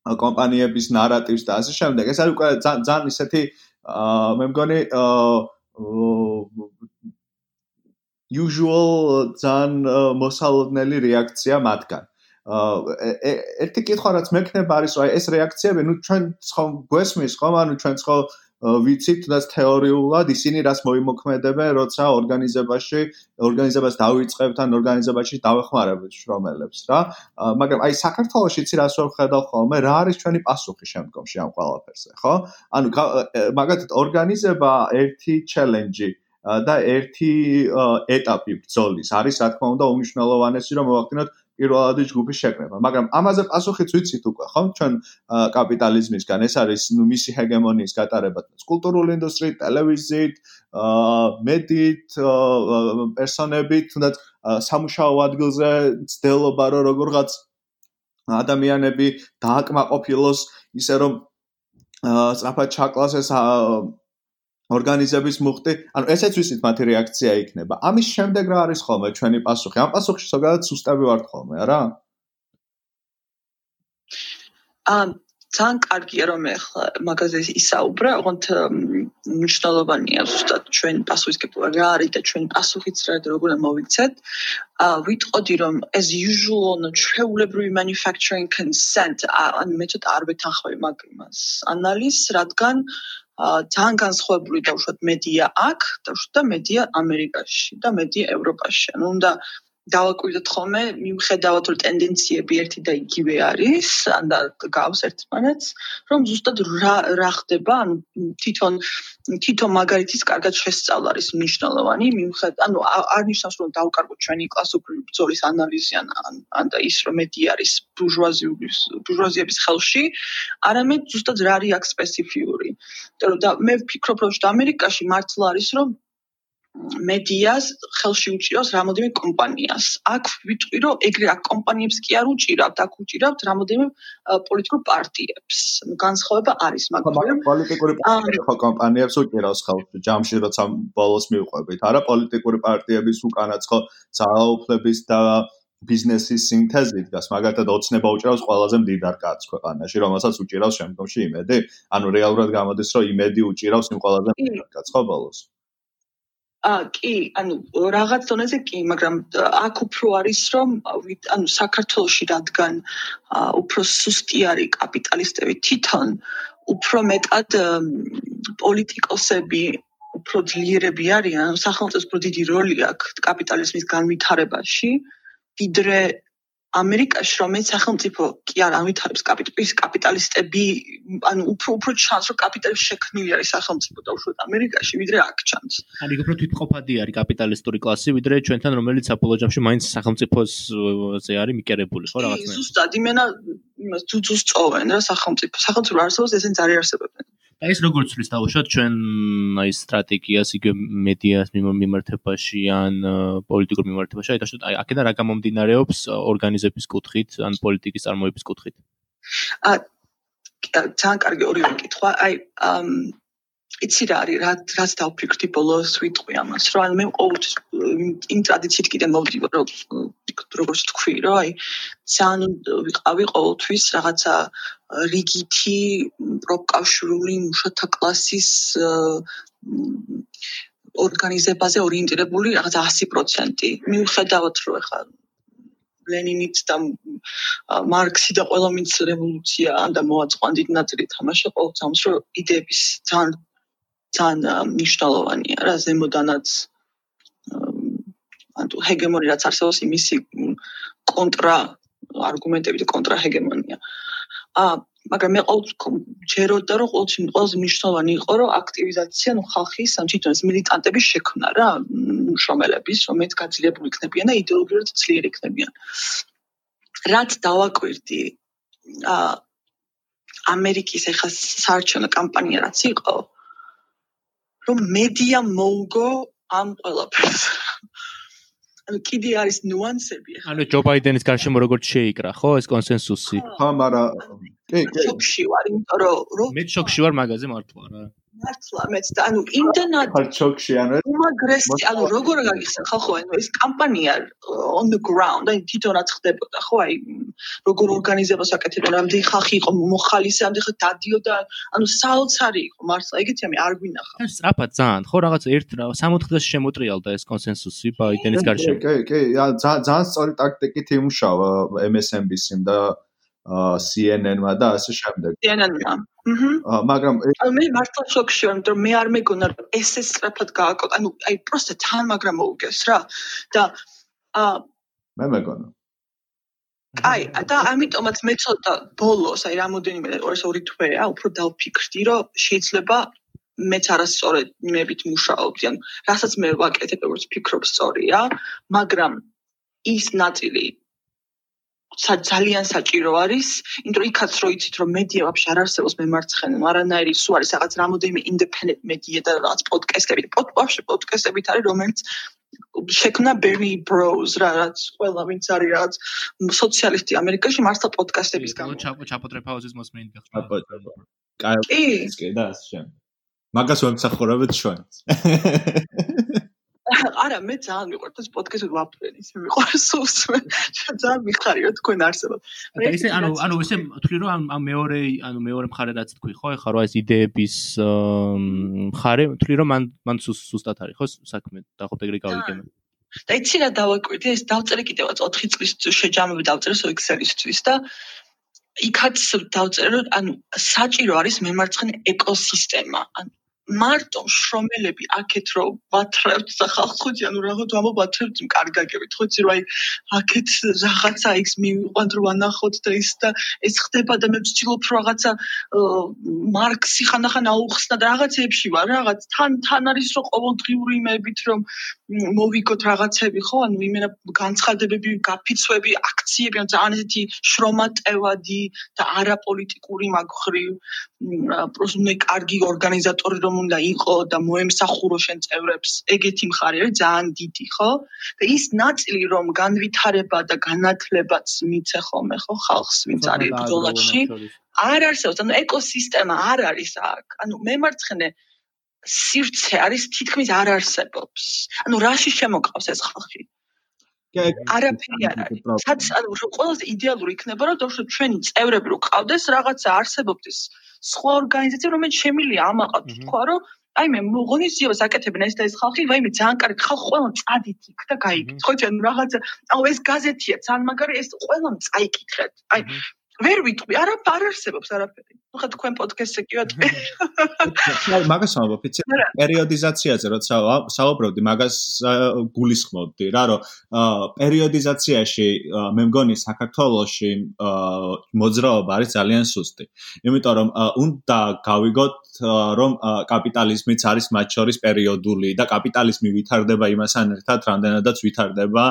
კომპანიების ნარატივს და ასე შემდეგ. ეს არის უკვე ძალიან ისეთი აა მე მგონი აა usual ძალიან მოსალოდნელი რეაქცია მათგან. აა ერთი კითხვა რაც მექნება არის, აი ეს რეაქციები, ну ჩვენ ხომ გვესმის ხომ, ანუ ჩვენ ხო ვიცით და თეორიულად ისინი რას მოიმოქმედებენ, როცა ორგანიზებაში ორგანიზებას დავიწყებთ ან ორგანიზებაში დავეხმარებით შრომელებს რა. მაგრამ აი საქართველოსში ცი რას ვარ ხედავ ხოლმე, რა არის ჩვენი პასუხი შემდგომში ამ ყველაფერზე, ხო? ანუ მაგათაც ორგანიზება ერთი ჩელენჯი და ერთი ეტაპი ბრძოლის არის რა თქმა უნდა უმნიშვნელოვანესი რომ მოვახდინოთ პირველადი ჯგუფის შეკრება. მაგრამ ამაზე პასუხიც ვიცით უკვე, ხო? ჩვენ კაპიტალიზმისგან ეს არის ნუ მისი ჰეგემონიის გატარება კულტურული ინდუსტრიით, ტელევიზიით, აა მედიით, პერსონებით, თუნდაც სამუშაო ადგილზე ცდელობა რომ როგორღაც ადამიანები დააკმაყოფილოს ისე რომ აა სწრაფად ჩაკლას ეს ორგანიზების მუხტი, ანუ ესეც ვისით მათი რეაქცია იქნება. ამის შემდეგ რა არის ხოლმე ჩვენი პასუხი? ამ პასუხში ზოგადად სუსტები ვართ ხოლმე, არა? ამ ძალიან კარგია რომ ახლა მაგაზე ისაუბრე, ოღონდ მნიშვნელოვანია ზუსტად ჩვენ პასუხისგებლობა რა არის და ჩვენ პასუხიც რა როგორ მოვიქცეთ. ა ვიტყოდი რომ as usual on ჩვეულებრივი manufacturing consent ან მე ცოტა არ ვეთანხმები მაგ იმას. ანალიზს, რადგან ძალიან განსხვავებული დაუშვათ მედია აქ, და მედია ამერიკაში და მედია ევროპაში. ანუ უნდა დავაკვირდეთ ხოლმე მიუხედავად რომ ტენდენციები ერთი და იგივე არის ან და გავს ერთმანეთს რომ ზუსტად რა რა ხდება ანუ თვითონ თვითონ მაგალითის კარგად შესწავლა არის მნიშვნელოვანი მიუხედავად ანუ არ ნიშნავს რომ დავკარგოთ ჩვენი კლასიკური ბრძოლის ანალიზი ან ან და ის რომ მეტი არის ბურჟუაზიის ბურჟუაზიების ხელში არამედ ზუსტად რა არის აქ სპეციფიური იმიტომ რომ მე ვფიქრობ რომ ამერიკაში მართლა არის რომ მედიას ხელში უჭირავს რამოდენიმე კომპანიას. აქ ვიტყვი, რომ ეგრე აქ კომპანიებს კი არ უჭირავთ, აქ უჭირავთ რამოდენიმე პოლიტიკურ პარტიებს. განსხვავება არის, მაგრამ პოლიტიკური პარტიები კომპანიებს უჭირავს ხელში. ჯამში როცა ბოლოს მივყვებით, არა პოლიტიკური პარტიების უკანაც ხო ძალაუფლების და ბიზნესის სინთეზი დგას, მაგალითად ოცნება უჭირავს ყველაზე მდიდარ კაცს ქვეყანაში, რომელსაც უჭირავს შემდგომში იმედი. ანუ რეალურად გამოდის, რომ იმედი უჭირავს იმ ყველაზე მდიდარ კაცს ხო ბოლოს? ა კი, ანუ რაღაც დონეზე კი, მაგრამ აქ უფრო არის რომ ანუ საქართველოსში რადგან უფრო სუსტი არის კაპიტალისტები თვითონ უფრო მეტად პოლიტიკოსები უფრო ძლიერები არიან, სახელმწიფოს უფრო დიდი როლი აქვს კაპიტალიზმის განვითარებაში, ვიდრე ამერიკაში რომელიც სახელმწიფო კი არ ამითარებს კაპიტალის კაპიტალისტები ანუ უფრო უფრო ჩანს რომ კაპიტალის შექმნილი არის სახელმწიფო და უშუალოდ ამერიკაში ვიდრე აქ ჩანს. ანუ უფრო თვითყოფადი არის კაპიტალისტური კლასი ვიდრე ჩვენთან რომელიც აპოლოჯამში მაინც სახელმწიფოზე არის მიკერებული ხო რაღაცნაირად. ზუსტად იმენა იმას თუ თუ სწოვენ რა სახელმწიფო სახელმწიფო არსებობს ესენ ძალიან არსებობენ. და ეს როგორც ვთვლის დავუშვათ ჩვენ აი სტრატეგიას იგივე მედიას მიმართებაში ან პოლიტიკურ მიმართებაში აი დაშვათ აი აქედან რა გამომდინარეობს ორგანიზების კუთხით ან პოლიტიკის წარმოების კუთხით? ა ძალიან კარგი ორივე კითხვა აი იცი რა არის რა რაც დავფიქრდი ბოლოს ვიტყვი ამას რომ მე ყოველთვის იმ ტრადიციით კიდე მოვდივარ რომ როგორც თქვი რომ აი ძალიან ვიყავი ყოველთვის რაღაცა რიგითი პროკავშირული მუშათა კლასის ორგანიზებაზე ორიენტირებული რაღაც 100% მიუხედავად რომ ახლა ლენინიც და მარქსი და ყველა მის რევოლუცია და მოაწყო დიდი ნაწილი თამაშა ყოველთვის ამას რომ იდეების ძალიან ძალიან მნიშვნელოვანია რა ზემოდანაც ანუ ჰეგემონი რაც არსებობს იმისი კონტრა არგუმენტები და კონტრა ჰეგემონია. ა მაგრამ მე ყოველთვის ჯეროდა რომ ყოველთვის ყველაზე მნიშვნელოვანი იყო რომ აქტივიზაცია ნუ ხალხის ან თვითონ მილიტანტების შექმნა რა შრომელების რომელიც გაძლიერებული იქნებიან და იდეოლოგიურად ძლიერი იქნებიან. რაც დავაკვირდი ა ამერიკის ეხა საარჩევნო კამპანია რაც იყო რომ მედია მოუგო ამ ყველაფერს ანუ კიდე არის ნუანსები ახლა. ანუ ჯო ბაიდენის გარშემო როგორც შეიკრა, ხო, ეს კონსენსუსი? ხო, მაგრამ კი, კი. შოქში ვარ, იმიტომ რომ მე შოქში ვარ მაგაზე მართლა რა. მართლა მეც და ანუ იმდანად ფარჩოქში ანუ უმაგრესი ანუ როგორ გაგიხსენ? ხალხო ანუ ეს კამპანია on the ground აი თვითონაც ხდებოდა ხო? აი როგორ ორგანიზებას აკეთებდა რამდენი ხალხი იყო მოხალისე ამდენ ხალხი დადიოდა ანუ საოცარი იყო მართლა ეგეთი ამი არ გვინახა ეს სწრაფად ძალიან ხო რაღაც ერთ 60 დღეს შემოტრიალდა ეს კონსენსუსი ბაიდენის გარშემო. კი კი ძალიან სწორი ტაქტიკით იმუშავა MSNBC-მ და CNN-მა და ასე შემდეგ. CNN-მა. აჰა. მაგრამ მე მართლა შოქში ვარ, რომ მე არ მეგონა რომ ესე სწრაფად გააკო, ანუ აი პროსტა თან მაგრამ მოუგეს რა. და აა მე მეგონა. აი, და ამიტომაც მე ცოტა ბოლოს, აი რამოდენიმე ორ ორი თვეა, უფრო დავფიქრდი, რომ შეიძლება მეც არასწორად იმებით მუშაობდი, ანუ რასაც მე ვაკეთებ, როგორც ფიქრობ სწორია, მაგრამ ის ნაწილი ძალიან საჭირო არის, იმიტომ რომ იქაც რო იცით რომ მედია ვაფშე არ არსებობს მემარცხენე, არანაირი სულ არის რაღაც რამოდენიმე independent media და რაღაც პოდკასტები, პოდ ვაფშე პოდკასტებით არის რომელიც შექმნა Bernie Bros რა რაც ყველა ვინც არის რაღაც სოციალისტი ამერიკაში მართლა პოდკასტების გამო. ჩაპო ჩაპოტრეფაუზის მოსმენით გახდა. კაი, კი და ასე შემდეგ. მაგას ვემსახურებთ ჩვენს. არა მე ძალიან მიყვარს ეს პოდკასტი ვაფრენ ისე მიყვარს სულსმე ძალიან მიხარია თქვენ არსებობ და ისე ანუ ანუ ისე თქვი რომ ამ მეორე ანუ მეორე მხარე რაც თქვი ხო ეხლა რა ეს იდეების მხარე თქვი რომ მან მან სუსტად არის ხო საქმე და ხო ეგრე გავიგებ და იცი რა დავაკვირდი ეს დავწერე კიდევაც 4 წლის შეჯამები დავწერე სო ექსელისთვის და იქაც დავწერე რომ ანუ საჭირო არის მემარცხენე ეკოსისტემა ანუ მარტო შრომელები აქეთ რომ ვათრევთ ხალხს ხუჭი ანუ რაღაც ამო ვათრევთ კარგაგებით ხუჭი რომ აი აქეთ რაღაცა იქს მივიყვანთ რომ ანახოთ და ის და ეს ხდება და მე ვცდილობ რომ რაღაცა მარქსი ხანდახან აუხსნა და რაღაცეებში ვარ რაღაც თან თან არის რომ ყოველდღიური იმებით რომ მოვიგოთ რაღაცები ხო? ანუ იმენა განცხადებები გაფიცვები აქციები ან ძალიან ისეთი შრომატევადი და არაპოლიტიკური მაგხრივ პროს მე კარგი ორგანიზატორი რომ უნდა იყო და მოემსახურო შენ წევრებს. ეგეთი მხარე არის ძალიან დიდი ხო? და ის ნაწილი რომ განვითარება და განათლებაც მიცე ხოლმე ხო ხალხს ვინც არის ბრძოლაში არ არსებობს. ანუ ეკოსისტემა არ არის აქ. ანუ მემარცხენე სივრცე არის თითქმის არ არსებობს. ანუ რაში შემოყავს ეს ხალხი? არაფერი არ არის. სადაც ანუ ყველაზე იდეალური იქნება რომ თორე ჩვენი წევრები რო ყავდეს რაღაცა არსებობდეს სხვა ორგანიზაცია რომელიც შემილია ამაყად თქვა რომ აი მე მოღონისიებას აკეთებენ ეს და ეს ხალხი, ვაიმე ძალიან კარგი ხალხი ყველა წადით იქ და გაიგეთ. ხო ჩვენ რაღაცა აუ ეს გაზეთია, ძალიან მაგარი ეს ყველა წაიკითხეთ. აი ვერ ვიტყვი, არა არ არსებობს არაფერი. ну ხა თქვენ პოდკასტზე კი ვატყვი. აი მაგას ვამბობ, იცი? პერიოდიზაციაზე როცა საუბრობდი, მაგას გულისხმობდი რა, რომ პერიოდიზაციაში მე მგონი საქართველოსში მოძრაობა არის ძალიან სუსტი. იმიტომ რომ უნდა გავიგოთ რომ კაპიტალიზმიც არის მათ შორის პერიოდული და კაპიტალიზმი ვითარდება იმასთან ერთად, რამდენადაც ვითარდება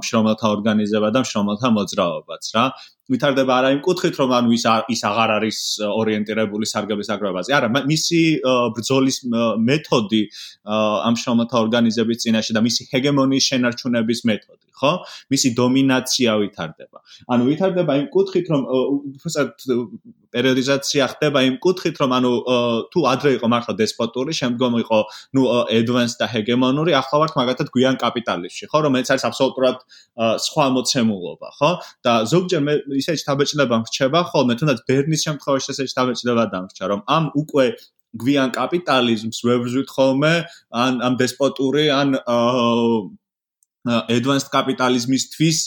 მშრომელთა ორგანიზება და მშრომელთა მოძრაობაც რა. ვითარდება არა იმ კუთხით რომ ანუ ის ის აღარ არის ორიენტირებული სარგების აგროვებაზე. არა, მისი ბრძოლის მეთოდი ამ შრომათა ორგანიზების წინაშე და მისი ჰეგემონიის შენარჩუნების მეთოდი, ხო? მისი დომინაცია ვითარდება. ანუ ვითარდება იმ კუთხით რომ უბრალოდ პერიოდიზაცია ხდება იმ კუთხით რომ ანუ თუ ადრე იყო მართლა დესპოტური, შემდგომ იყო ნუ advanced და hegemonic, ახლა ვართ მაგათად გვიან კაპიტალიზმში, ხო? რომელიც არის აბსოლუტურად სხვა მოცემულობა, ხო? და ზოგჯერ მე ისეთი შთაბეჭდება მრჩება ხოლმე თუნდაც ბერნის შემთხვევაში ესეთი შთაბეჭდება დამრჩა რომ ამ უკვე გვიან კაპიტალიზმს ვებრძვით ხოლმე ან ამ დესპოტური ან advanced capitalismისთვის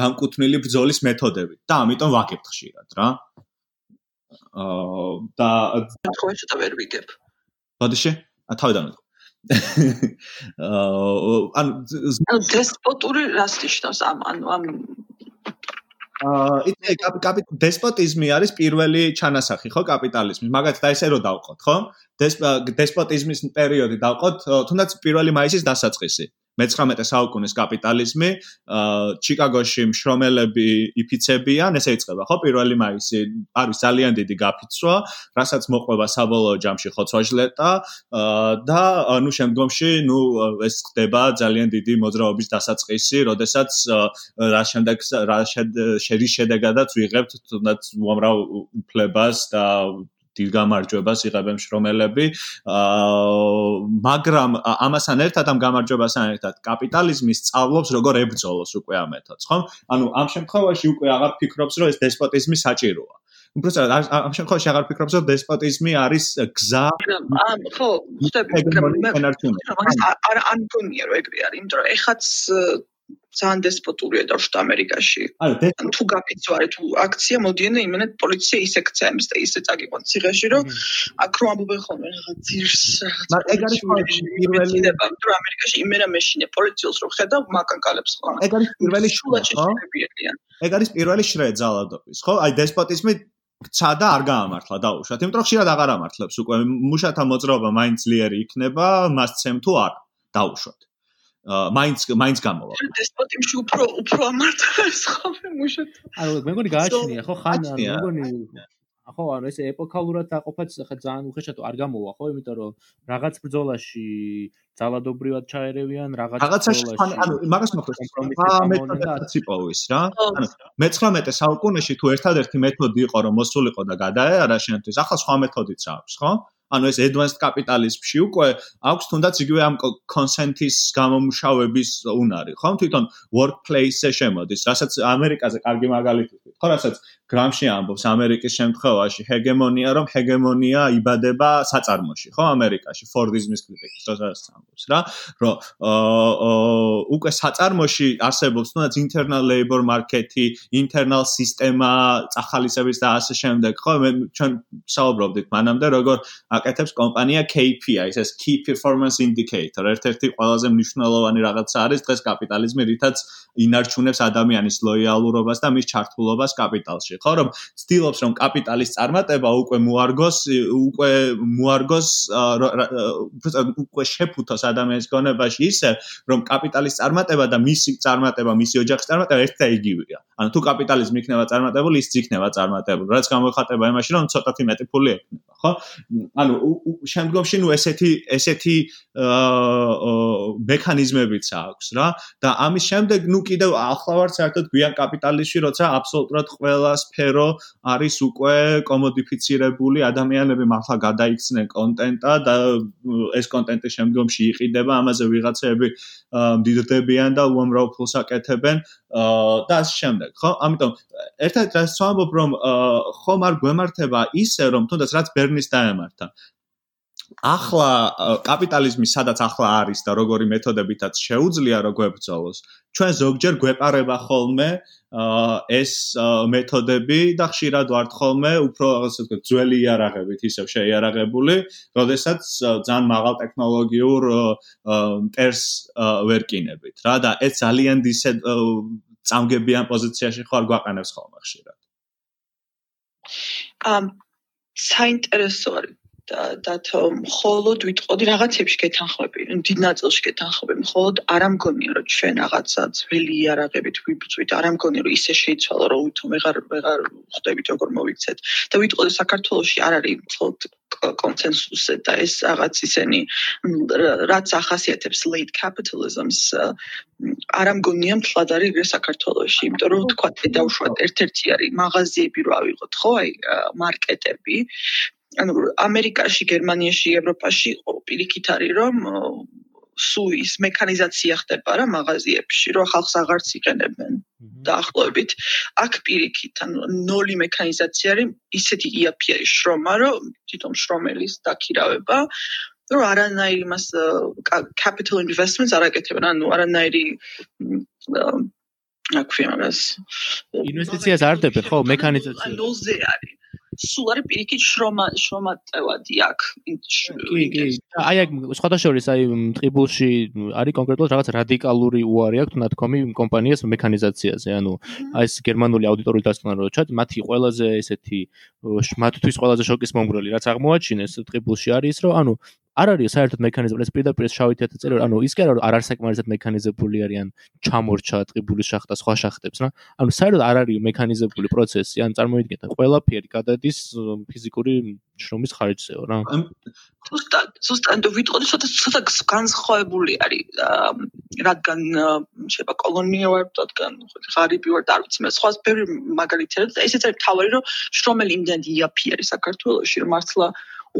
განკუთვნილი ბრძოლის მეთოდები და ამიტომ ვაკებთ ხშირად რა აა და თქვენ ცოტა ვერ ვიგებ. ბოდიში? ა თავიდან ვიტყვი. აა ან დესპოტური რას ნიშნავს ამ ანუ ამ აა იცი კაპიტ დესპოტიზმი არის პირველი ჩანასახი ხო კაპიტალიზმის მაგათ და ესე რო დავყოთ ხო დესპოტიზმის პერიოდი დავყოთ თუნდაც პირველი მაისის დასაწყისი მე-19 საუკუნის კაპიტალიზმი ჩიკაგოში მშრომელები იფიცებიან ესე იწყება ხო? პირველი მაისი არის ძალიან დიდი გაფიცვა რასაც მოყვება საბოლოო ჯამში ხოცვაჟლეტა და ნუ შემდგომში ნუ ეს ხდება ძალიან დიდი მოძრაობის დასაწყისი როდესაც რა შემდეგ რა შედეგადაც ვიღებთ თუნდაც უამრავ უფლებას და დიდ გამარჯვებას იღებენ შრომელები. აა მაგრამ ამასთან ერთად ამ გამარჯვებასთან ერთად კაპიტალიზმი სწავლობს როგორ ებრძოლოს უკვე ამ მეთოდს, ხო? ანუ ამ შემთხვევაში უკვე აღარ ფიქრობს, რომ ეს დესპოტიზმი საჭიროა. უბრალოდ ამ შემთხვევაში აღარ ფიქრობს, რომ დესპოტიზმი არის გზა. ამ ხო, ვთქვი, არ არ მგონია რომ ეგრე არის, იმიტომ რომ ეხაც ძალიან დესპოტურია დაუშვათ ამერიკაში. ანუ თუ გაფიცვარი თუ აქცია მოდიან იმენა პოლიცია ისე ქცემს და ისე წაგიყვან ციხეში რომ აქ რომ ამბობენ ხოლმე რაღაც ძირს რაღაც ეგ არის პირველი თუ ამერიკაში იმენა მეშინე პოლიციელს რო ხედავ მაკანკალებს ხოლმე. ეგ არის პირველი შრეა. ეგ არის პირველი შრე ძალადობის, ხო? აი დესპოტიზმი ცა და არ გაამართლა დაუშვათ. იმიტომ რომ ხშირად აღარ ამართლებს უკვე მუშათა მოძრაობა მაინც ძლიერი იქნება, მას ცემ თუ არ დაუშვათ. მაინც მაინც გამოვა. დესპოტიმში უფრო უფრო ამართლებს ხოლმე მუშოთ. ანუ მე მგონი გააჩნია ხო ხან მე მგონი ხო ანუ ეს ეპოქალურად დაყოფაც ხა ძალიან უხეშად არ გამოვა ხო? იმიტომ რომ რაღაც ბრძოლაში ძალადობრივად ჩაერევიან რაღაც რაღაცაში ანუ მაგას მოხდეს პრინციპოვის რა. ანუ მე-19 საუკუნეში თუ ერთადერთი მეთოდი იყო რომ მოსულიყო და გადაეარა შენთვის ახლა სხვა მეთოდიც აქვს ხო ანუ ეს advanced capitalism-ში უკვე აქვს თუნდაც იგივე ამ consent-ის გამომშავების უნარი, ხო? თვითონ workplace-ზე შემოდის, რასაც ამერიკაზე კარგი მაგალითი ხო? რასაც გრამში ამბობს ამერიკის შემთხვევაში ჰეგემონია რომ ჰეგემონია იბადება საწარმოში ხო? ამერიკაში ფორდიზმის კრიტიკის როდესაც ამბობს რა? რომ უკვე საწარმოში არსებობს თუნდაც internal labor market-ი internal სისტემა წახალისების და ასე შემდეგ ხო? მე ჩვენ საუბრობდით მანამდე როგორ აკეთებს კომპანია KPI ეს key performance indicator. ერთ-ერთი ყველაზე მნიშვნელოვანი რაღაცა არის დღეს კაპიტალიზმი რითაც ინარჩუნებს ადამიანის ლოიალურობას და მის ჩართულობას კაპიტალში. ხო რომ ცდილობს რომ კაპიტალის წარმატება უკვე მოარგოს უკვე მოარგოს უკვე შეფუთოს ადამიანის გონებაში ისე რომ კაპიტალის წარმატება და მისი წარმატება მისი ოჯახის წარმატება ერთ და იგივეა. ანუ თუ კაპიტალიზმი იქნება წარმატებული ის იქნება წარმატებული რაც გამოიხატება იმაში რომ ცოტათი მეტი ფული ექნება ხო ანუ შემდგომში ნუ ესეთი ესეთი მექანიზმებიც აქვს რა და ამის შემდეგ ნუ კიდევ ახლა ვარ საერთოდ გვიან კაპიტალიზმში როცა აბსოლუტურად ყველა სფერო არის უკვე კომოდიფიცირებული, ადამიანები მართლა გადაიქცნენ კონტენტა და ეს კონტენტი შემდგომში იყიდება, ამაზე ვიღაცები მდიდრდებიან და უამრავ ფულს აკეთებენ და ამ შემდეგ, ხო? ამიტომ ერთად რაც ვამბობ, რომ ხომ არ გვემართება ისე, რომ თუნდაც რაც ბერნის დაემართა, ახლა კაპიტალიზმი სადაც ახლა არის და როგორი მეთოდებითაც შეუძლია რო გვებრძოლოს ჩვენ ზოგჯერ გვეპარება ხოლმე ეს მეთოდები და ხშირად ვართ ხოლმე უფრო ასე ვთქვათ ძველი იარაღებით ისევ შეიარაღებული, როდესაც ძალიან მაღალ ტექნოლოგიურ მტერს ვერ კინებით რა და ეს ძალიან ისე წამგებიან პოზიციაში ხარ გვაყენებს ხოლმე ხშირად. ამ საინტერესო არის დათო მხოლოდ ვიტყოდი რაღაცებში გეთანხმები, დიდ ნაწილში გეთანხმები, მხოლოდ არ ამგონია რომ ჩვენ რაღაცა ძველი იარაღებით ვიბწვით, არ ამგონია რომ ისე შეიცვალა რომ უთო მეღარ მეღარ ხვდებით როგორ მოვიქცეთ. და ვიტყოდი საქართველოში არ არის მხოლოდ კონსენსუსი და ეს რაღაც ისენი რაც ახასიათებს late capitalism-ს არ ამგონია მთლად არის ეგრე საქართველოში, იმიტომ რომ თქვა დაუშვათ ერთ-ერთი არის მაღაზიები რა ვიღოთ, ხო, აი მარკეტები ანუ ამერიკაში, გერმანიაში, ევროპაში პირიქით არის რომ სუის მექანიზაცია ხდება რა მაღაზიებში, რომ ხალხს აღარც იყენებენ დაახლოებით. აქ პირიქით, ანუ ნოლი მექანიზაცია არის, ისეთი იაფი არის შრომა, რომ თვითონ შრომელის დაქირავება რომ არანაირი მას capital investments არ აკეთებენ, ანუ არანაირი აქვია მაგას. ინვესტიციას არ დებენ ხო მექანიზაცია. ნოლზე არის. სულ არის პირიქით შრომა შრომატევადი აქ კი კი. აი აქ სხვადასხვა აი ტყიბულში არის კონკრეტულად რაღაც რადიკალური უარი აქვს ნათქომი კომპანიას მექანიზაციაზე. ანუ აი ეს გერმანული აუდიტორული დასკვნა რო ჩათ მათი ყველაზე ესეთი მათთვის ყველაზე შოკის მომგვრელი რაც აღმოაჩინეს ტყიბულში არის რომ ანუ არ არის საერთოდ მექანიზმი ეს პირდაპირ შავით ეთწელი ანუ ის კი არა არ არის საკმარისად მექანიზებული არიან ჩამორჩა ტყიბულის შახტა სხვა შახტებს რა. ანუ საერთოდ არ არის მექანიზებული პროცესი ან წარმოიდგინეთ ყველაფერი გადადის ფიზიკური შრომის ხარჯზეო რა. ზუსტად ზუსტად ვიტყოდი ცოტა ცოტა განსხვავებული არის რადგან შეიძლება კოლონია ვარ რადგან ღარიბი ვარ და არ ვიცი მე სხვა ბევრი მაგალითია ესეც არის თავი რომ შრომელი იმდენ იაფი არის საქართველოში რომ მართლა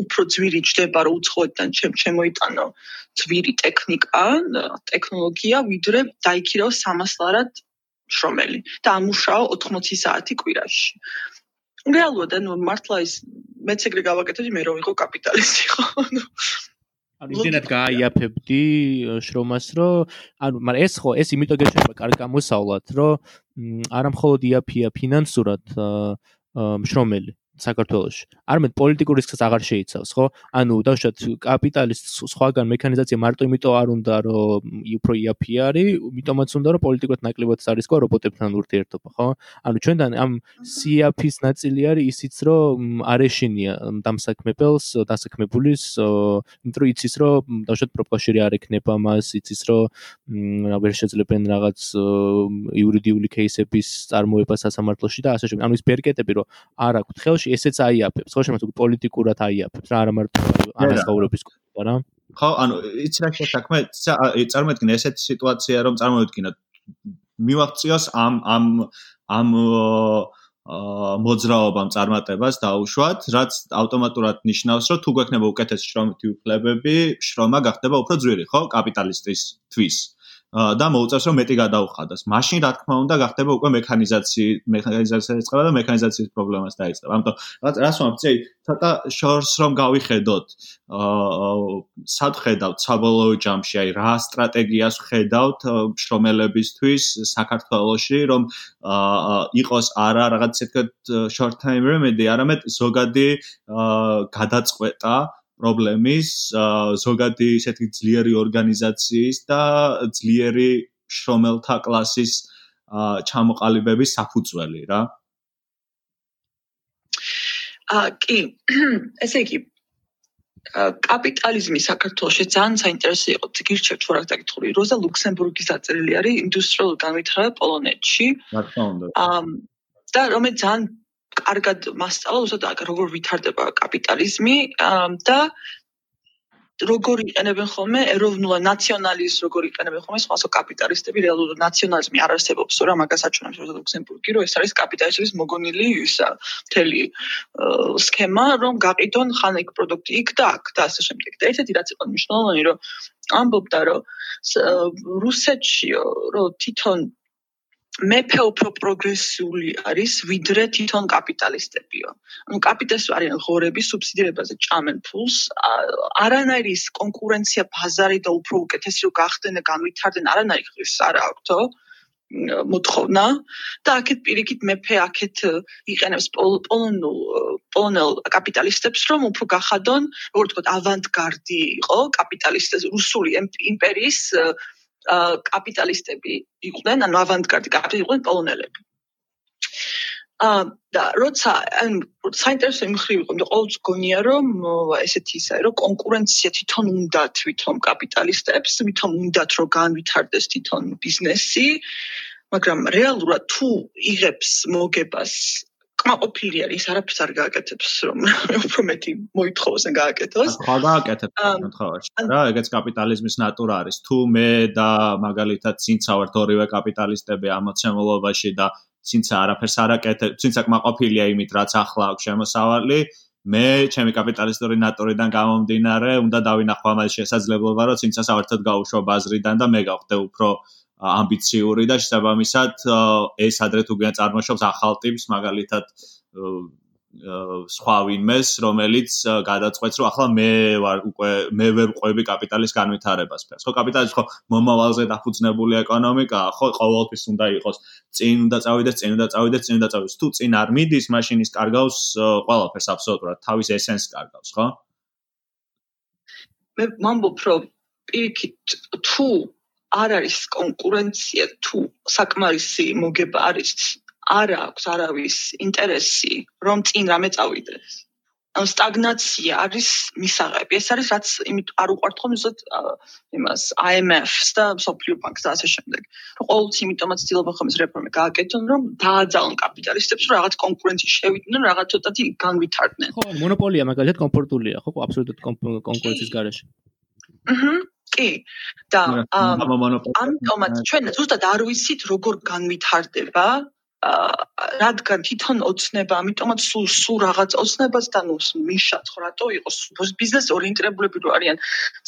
უფრო ძვირი ჯდება რომ უცხოეთთან ჩემ შემოიტანო ძვირი ტექნიკა, ტექნოლოგია, ვიდრე დაიქირო 300 ლარად შრომელი და ამუშაო 80 საათი კვირაში. რეალურად ანუ მართლა ის მეც ეგრე გავაკეთებდი მე რომ ვიყო კაპიტალისტი ხო? ანუ იმდენად გააიაფებდი შრომას, რომ ანუ მაგრამ ეს ხო ეს იმიტომ გეჩვენება კარგ გამოსავლად, რომ არა მხოლოდ იაფია ფინანსურად მშრომელი, საქართველოში. არამედ პოლიტიკურ რისკს აღარ შეიცავს, ხო? ანუ დავშოთ კაპიტალის სხვაგან მექანიზაცია მარტო იმიტომ არ უნდა, რომ უფრო იაფი არის, მიტომაც უნდა, რომ პოლიტიკურად ნაკლებად არისკო რობოტებთან ურთიერთობა, ხო? ანუ ჩვენთან ამ სიაფის ნაწილი არის ისიც, რომ არეშინია დამსაქმებელს, დასაქმებულის, იმიტომ რომ იცის, რომ დავშოთ პროფკავშირი არ ექნება მას, იცის, რომ ვერ შეძლებენ რაღაც იურიდიული кейსების წარმოებას სასამართლოში და ასე შემდეგ. ანუ ის ბერკეტები, რომ არ აქვს ხელში შემთხვევაში ესეც აიაფებს, ხო შემოწ პოლიტიკურად აიაფებს რა, არა მარტო ანაზღაურების კუთხე რა. ხო, ანუ იცი რა შეთქმე, წარმოედგინე ესეთი სიტუაცია, რომ წარმოედგინოთ მივაღწიოს ამ ამ ამ აა მოძრაობამ წარმატებას დაუშვათ, რაც ავტომატურად ნიშნავს, რომ თუ გვექნება უკეთესი შრომითი უფლებები, შრომა გახდება უფრო ძვირი, ხო, კაპიტალისტის თვის. და მოუწევს რომ მეტი გადაუხადოს. მაშინ რა თქმა უნდა გახდება უკვე მექანიზაცია, მექანიზაცია იწყება და მექანიზაციის პრობლემას დაიწყება. ამიტომ რას ვამბობ, წეი, ცოტა შორს რომ გავიხედოთ, აა სად ხედავთ საბოლოო ჯამში, აი რა სტრატეგიას ხედავთ შრომელებისთვის საქართველოში, რომ აა იყოს არა რაღაც ისეთ short time remedy, არამედ ზოგადი აა გადაწყვეტა პრობლემის ზოგადი ისეთი ძლიერი ორგანიზაციის და ძლიერი შრომელთა კლასის ჩამოყალიბების საფუძველი რა. აა კი, ესე იგი კაპიტალიზმი საქართველოში ძალიან საინტერესო იყო. გირჩევთ რა დაგითხრი, როზა ლუქსემბურგის დაწერილი არის ინდუსტრიულ განვითარება პოლონეთში. რა თქმა უნდა. აა და რომელიც ძალიან კარგად მასწავლა უბრალოდ როგორ ვითარდება კაპიტალიზმი და როგორ იყენებენ ხოლმე ეროვნულ ნაციონალიზმს როგორ იყენებენ ხოლმე სხვადასხვა კაპიტალისტები რეალურად ნაციონალიზმი არ არსებობს რა მაგას აჩვენებს როგორც ლუქსემბურგი რომ ეს არის კაპიტალიზმის მოგონილი ისა მთელი სქემა რომ გაყიდონ ხან ეგ პროდუქტი იქ და აქ და ასე შემდეგ. და ერთ-ერთი რაც იყო მნიშვნელოვანი რომ ამბობდა რომ რუსეთშიო რომ თვითონ მეფე უფრო პროგრესიული არის ვიდრე თვითონ კაპიტალისტებიო. ანუ კაპიტალისტები არიან ღორები, სუბსიდირებაზე ჭამენ ფულს, არანაირი კონკურენცია ბაზარი და უფრო უკეთესი რო გახდნენ და განვითარდნენ, არანაირი ხრის არ აქვთო მოთხოვნა და აქეთ პირიქით მეფე აქეთ იყენებს პოლონურ პოლონელ კაპიტალისტებს რომ უფრო გახადონ, როგორ თქვა, ავანგარდი იყო კაპიტალისტების რუსული იმპერიის კაპიტალისტები იყვნენ, ანუ ავანგარდი კაპიტალისტები იყვნენ პოლონელები. აა და როცა ან საინტერესო იმხრივ იყო, მე ყოველთვის გონია რომ ესეთი ისაა, რომ კონკურენცია თვითონ უნდა თვითონ კაპიტალისტებს, თვითონ უნდა რომ განვითარდეს თვითონ ბიზნესი, მაგრამ რეალურად თუ იღებს მოგებას კმაყოფილი არის, არაფერს არ გააკეთებს, რომ უფრო მეტი მოითხოვოს ან გააკეთოს. ხო, გააკეთებს შემთხვევაში. რა, ეგეც კაპიტალიზმის ნატურა არის. თუ მე და მაგალითად ცინცა ვართ ორივე კაპიტალისტები ამოცემულობაში და ცინცა არაფერს არ აკეთებ, ცინცა კმაყოფილია იმით, რაც ახლა აქვს შემოსავალი, მე ჩემი კაპიტალისტური ნატურიდან გამომდინარე, უნდა დავინახო ამას შესაძლებლობა, რომ ცინცა საერთოდ გაუშვა ბაზრიდან და მე გავხდე უფრო ამბიციური და შესაბამისად ეს ადრე თუ გიან წარმოშობს ახალ ტიპს მაგალითად სხვა ვინმეს რომელიც გადაწყვეტს რომ ახლა მე ვარ უკვე მე ვერ ყვები კაპიტალის განვითარებას ფერს. ხო კაპიტალის ხო მომავალზე დაფუძნებული ეკონომიკაა ხო ყოველთვის უნდა იყოს. წინ უნდა წავიდეს წინ უნდა წავიდეს წინ უნდა წავიდეს. თუ წინ არ მიდის მაშინ ის კარგავს ყველაფერს აბსოლუტურად თავის ესენს კარგავს ხო? მე მომბობ რომ პირიქით თუ არ არის კონკურენცია თუ საკმარისი მოგება არის. არ აქვს არავის ინტერესი რომ წინ რამე წავიდეს. ან სტაგნაცია არის მისაღები. ეს არის რაც იმით არ უყვართ ხოლმე ზუსტ იმას IMF-ს და Social Bank-ს და ასე შემდეგ. ყოველთვის იმიტომაც ცდილობენ ხოლმე რეფორმი გააკეთონ რომ დააძალონ კაპიტალისტებს რომ რაღაც კონკურენციაში შევიდნენ რაღაც ცოტათი განვითარდნენ. ხო მონოპოლია მაგალითად კომფორტულია ხო აბსოლუტურად კონკურენციის გარეშე. აჰა კი. და ამიტომაც ჩვენ ზუსტად არ ვიცით როგორ განვითარდება რადგან თვითონ ოცნება, ამიტომაც სულ სულ რაღაც ოცნებას და ნუ მიშაც ხო რატო იყოს ბიზნეს ორიენტირებულები რო არიან.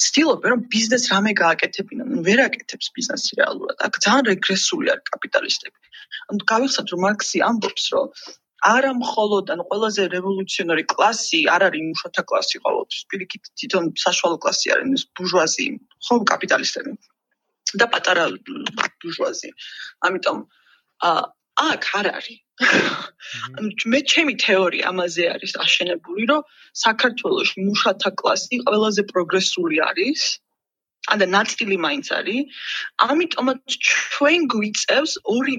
ცდილობენ რომ ბიზნეს რამე გააკეთებინონ, ნუ ვერ აკეთებს ბიზნესი რეალურად. აქ ძალიან რეგრესული არის კაპიტალისტები. ანუ გავიხსენოთ რომ მარქსი ამბობს რომ არა მხოლოდ ან ყველაზე რევოლუციონარი კლასი არ არის მუშათა კლასი ყოველთვის პირიქით თვითონ საშუალო კლასი არის ბურჟუაზი ხო კაპიტალისტები და პატარა ბურჟუაზი. ამიტომ აქ არ არის. მე ჩემი თეორია ამაზე არის აშენებული რომ საქართველოს მუშათა კლასი ყველაზე პროგრესული არის ანდა ნაწილი მაინც არის ამიტომაც ჩვენ გვიწევს ორი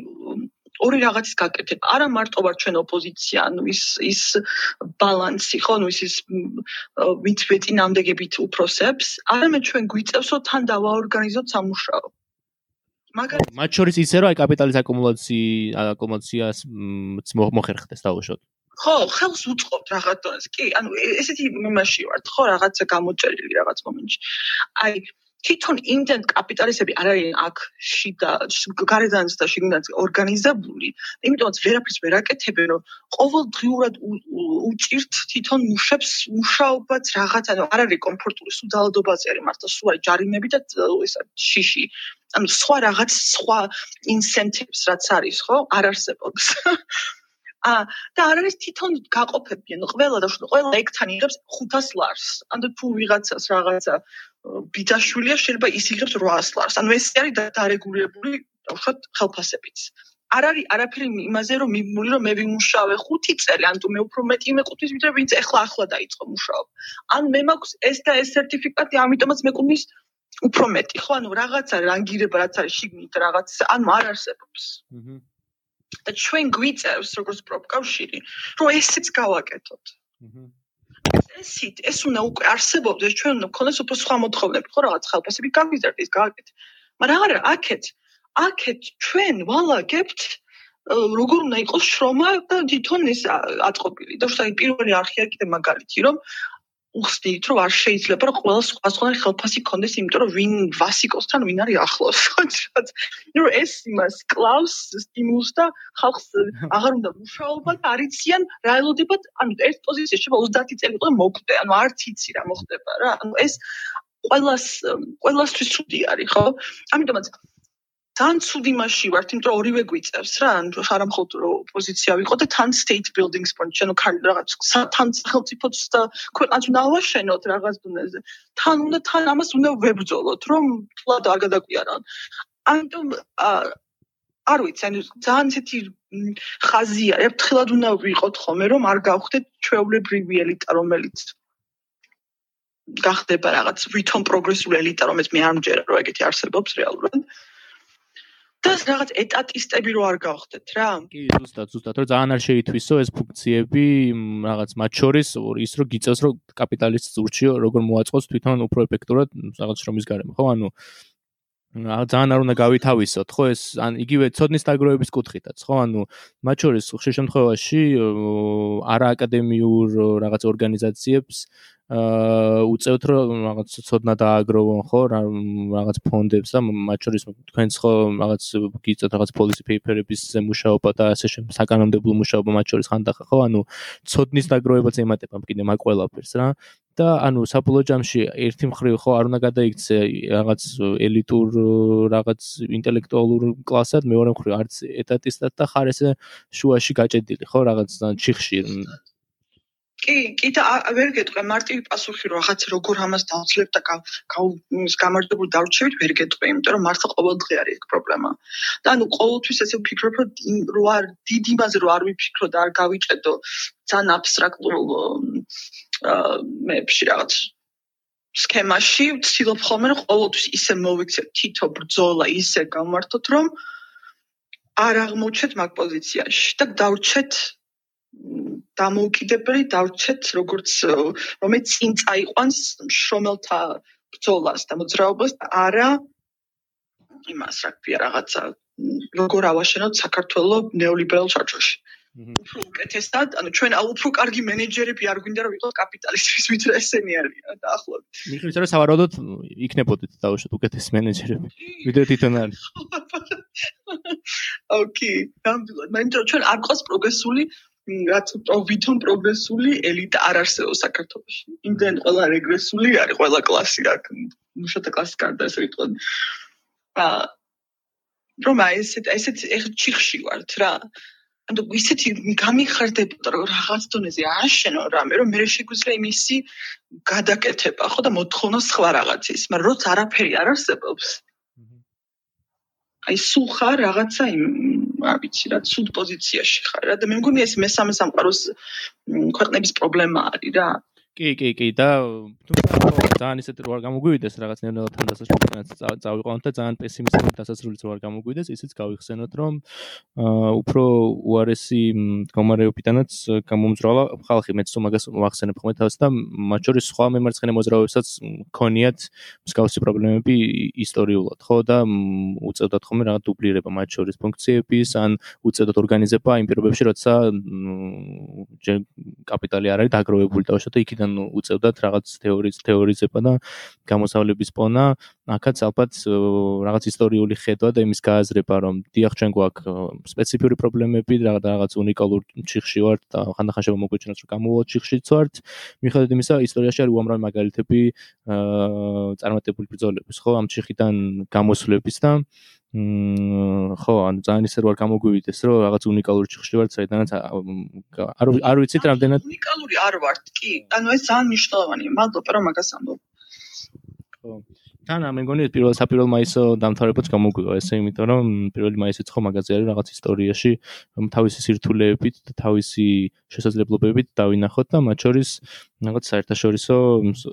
ორი რაღაცის გაკეთება. არა მარტო ვარ ჩვენ ოპოზიცია, ანუ ის ის ბალანსი ხო, ანუ ის ის ვით ვეტინამდეგებით უფროსებს, არამედ ჩვენ გვიწევს, რომ თან დავაორგანიზოთ სამუშაო. მაგალითად, მათ შორის ისე რომ აი კაპიტალის აკუმულაცი აკუმულაციას მოხერხდეს დაუშვოთ. ხო, ხელს უწყობთ რაღაცას. კი, ანუ ესეთი მიმაში ვართ, ხო, რაღაცა გამოწერილი რაღაც მომენტში. აი თვითონ იმდენ კაპიტალისტები არ არიან აქ შიდა გარედანაც და შიგნით ორგანიზებული. იმიტომაც ვერაფერს ვერ აკეთებენ რომ ყოველდღიურად უჭირთ თვითონ მუშებს მუშაობაც რაღაც ანუ არ არის კომფორტული სულ ძალადობაზე არის მართლა სულ არის ჯარიმები და ისა შიში. ანუ სხვა რაღაც სხვა ინსენტივს რაც არის ხო? არ არსებობს და არ არის თვითონ გაყოფებიან ყველა და ყველა ეგთან იღებს 500 ლარს ანუ თუ ვიღაცას რაღაცა ბიძაშვილია შეიძლება ის იღებს 800 ლარს. ანუ ეს არის დარეგულირებული უშუალოდ ხელფასებით. არ არის არაფერი იმაზე რომ მიმული რომ მე ვიმუშავე 5 წელი, ან თუ მე უფრო მეტი მეკუთვნის ვიდრე ვინც ეხლა ახლა დაიწყო მუშაობა. ან მე მაქვს ეს და ეს სერტიფიკატი, ამიტომაც მეკუთვნის უფრო მეტი. ხო, ანუ რაღაცა რანგირება რაც არის შიგნით რაღაც, ანუ არ არსებობს. აჰა. და ჩვენ გვიწევს როგორც პროფკავშირი, რომ ესეც გავაკეთოთ. აჰა. ესით ეს უნდა უკვე არსებობდეს ჩვენ უნდა გქონდეს უფრო სხვა მოთხოვნები ხო რაღაც ხელფასები გამიზარდეს გააკეთე მაგრამ არა აქეთ აქეთ ჩვენ ვალაგებთ როგორ უნდა იყოს შრომა და თვითონ ეს აწყობილი და შეიძლება პირველი არხი არ კიდე მაგალითი რომ უხსნით რომ არ შეიძლება რომ ყველა სხვა სხვა ხელფასი კონდეს იმიტომ რომ ვინ ვასიკოსთან ვინ არის ახლოს ხოჭრად ნუ ეს იმას კლავს სტიმულს და ხალხს აღარ უნდა მუშაობა და არიციან რა ელოდებათ ანუ ერთ პოზიციაში შეიძლება 30 წელი იყო მოკვდე ანუ არც იცი რა მოხდება რა. ანუ ეს ყველას ყველასთვის ცუდი არის ხო? ამიტომაც თან ცუდი მასში ვართ, იმიტომ რომ ორივე გვიწევს რა, ანუ არა მხოლოდ ოპოზიცია ვიყო და თან state buildings point, ანუ რაღაც თან სახელმწიფოც და ქვეყანას უნდა ავაშენოთ რაღაც დონეზე. თან უნდა თან ამას უნდა ვებრძოლოთ, რომ თლად არ გადაგვიარან. ამიტომ არ ვიცი, ანუ ძალიან ცეთი ხაზია, ერთხელად უნდა ვიყოთ ხოლმე, რომ არ გავხდეთ ჩვეულებრივი ელიტა, რომელიც გახდება რაღაც ვითომ პროგრესული ელიტა, რომელიც მე არ მჯერა, რომ ეგეთი არსებობს რეალურად. და რაღაც ეტატისტები რო არ გავხდეთ რა. კი, ზუსტად, ზუსტად, რომ ძალიან არ შეითვისო ეს ფუნქციები რაღაც მათ შორის ის რო გიწევს რომ კაპიტალისტს ურჩიო როგორ მოაწყოს თვითონ უფრო ეფექტურად რაღაც შრომის გარემო, ხო? ანუ ძალიან არ უნდა გავითავისოთ, ხო ეს ან იგივე ცოდნის დაგროვების კუთხითაც, ხო? ანუ მათ შორის ხშირ შემთხვევაში არააკადემიურ რაღაც ორგანიზაციებს აა უწევთ რომ რაღაც ცოდნა დააგროვონ ხო? რაღაც ფონდებს და მათ შორის თქვენც ხო რაღაც გიწევთ რაღაც policy paper-ების მუშაობა და ასე შემდეგ საკანონმდებლო მუშაობა მათ შორის ხანდახა ხო? ანუ ცოდნის დაგროვებაც ემატება კიდე მაგ ყველაფერს რა. და ანუ საბოლოო ჯამში ერთი მხრივ ხო არ უნდა გადაიქცე რაღაც ელიტურ რაღაც ინტელექტუალურ კლასად მეორე მხრივ არც ეტატისტად და ხარ ესე შუაში გაჭედილი ხო? რაღაც ჩიხში კი, კი და ვერ გეტყვი მარტივი პასუხი რომ ახაც როგორ ამას დავძლებ და გამარჯვებული დავრჩევით ვერ გეტყვი, იმიტომ რომ მართლა ყოველდღე არის ეს პრობლემა. და ანუ ყოველთვის ესე ვფიქრობ რომ რო არ დიდ იმაზე რო არ ვიფიქრო და არ გავიჭედო ძალიან აბსტრაქტულ მეებში რაღაც სქემაში ვცდილობ ხოლმე რომ ყოველთვის ისე მოვიქცე თითო ბრძოლა ისე გამართოთ რომ არ აღმოჩეთ მაგ პოზიციაში და დავრჩეთ დამოუკიდებელი დავრჩეთ როგორც რომელიც წინ წაიყვანს შრომელთა ბრძოლას და მოძრაობას და არა იმას რა ქვია რაღაცა როგორ ავაშენოთ საქართველოს ნეოლიბერალ ჩარჩოში უფრო უკეთესად, ანუ ჩვენ უფრო კარგი მენეჯერები არ გვინდა რომ ვიყოთ კაპიტალისტების ვიდრე ესენი არიან დაახლოებით. მიხედვით რომ სავარაუდოდ იქნებოდეთ დაუშვათ უკეთეს მენეჯერები. ვიდრე თვითონ არის. ოკეი, მე მგონი ჩვენ არ ყავს პროგრესული რაც ვითომ პროგრესული ელიტა არ არსებობს საქართველოში. იმდენ ყველა რეგრესული არის, ყველა კლასი აქ მუშათა კლასი კარდა ესე ვიტყოდ. აა რომ აი ესეთ ესეთ ჩიხში ვართ რა. ანუ ისეთი გამიხარდებოდა რომ რაღაც დონეზე აშენო რამე რომ მე შეგვიძლია იმისი გადაკეთება ხო და მოთხოვნა სხვა რაღაცის, მაგრამ როცა არაფერი არ არსებობს. აი სულ ხარ რაღაცა იმ არ ვიცი რა ცუდ პოზიციაში ხარ რა და მე მგონი ეს მესამე სამყაროს ქვეყნების პრობლემა არის რა კი კი კი და თუმცა ძალიან ისეთ რო არ გამოგვივიდეს რაღაც ნელ-ნელა თანდასაჭიროებაც წავიყვანოთ და ძალიან პესიმისტური დასასრულიც რო არ გამოგვივიდეს ისიც გავიხსენოთ რომ უფრო უარესი გამარეობიდანაც გამომძრავლა ხალხი. მეც მაგას ვახსენებ ხოლმე თავს და მათ შორის სხვა მემარცხენე მოძრაობებსაც ქონიათ მსგავსი პრობლემები ისტორიულად ხო და უწევდათ ხოლმე რაღაც დუბლირება მათ შორის ფუნქციების ან უწევდათ ორგანიზება იმ პირობებში როცა კაპიტალი არ არის დაგროვებული და უშუალოდ იქიდან უწევდათ რაღაც თეორიის თეორიზება და გამოსავლების პონა აქაც ალბათ რაღაც ისტორიული ხედვა და იმის გააზრება, რომ დიახ ჩვენ გვაქვს სპეციფიური პრობლემები და რაღაც უნიკალურ ჩიხში ვართ და ხანდახან მოგვიჩნდეს რომ გამოვოთ ჩიხშიც ვართ. მიხედვით იმისა, ისტორიაში არის უამრავი მაგალითები აა წარმატებული ბრძოლების, ხო, ამ ჩიხიდან გამოსვლების და მ ხო, ანუ ძალიან ისე რომ გამოგვივიდეს, რომ რაღაც უნიკალური ჩიხში ვართ, საიდანაც არ არ ვიცით რამდენად უნიკალური არ ვართ, კი. ანუ ეს ძალიან მნიშვნელოვანია. მადლობა რომ მაგას ამბობ. ხო. თან მე მგონი პირველ საპირველ მაისო დამთავრებაც გამოგვივა. ესე იმიტომ რომ პირველი მაისიც ხო მაგაზე არის რაღაც ისტორიაში თავისი სირთულეებით და თავისი შესაძლებლობებით დავინახოთ და მათ შორის რაღაც საერთაშორისო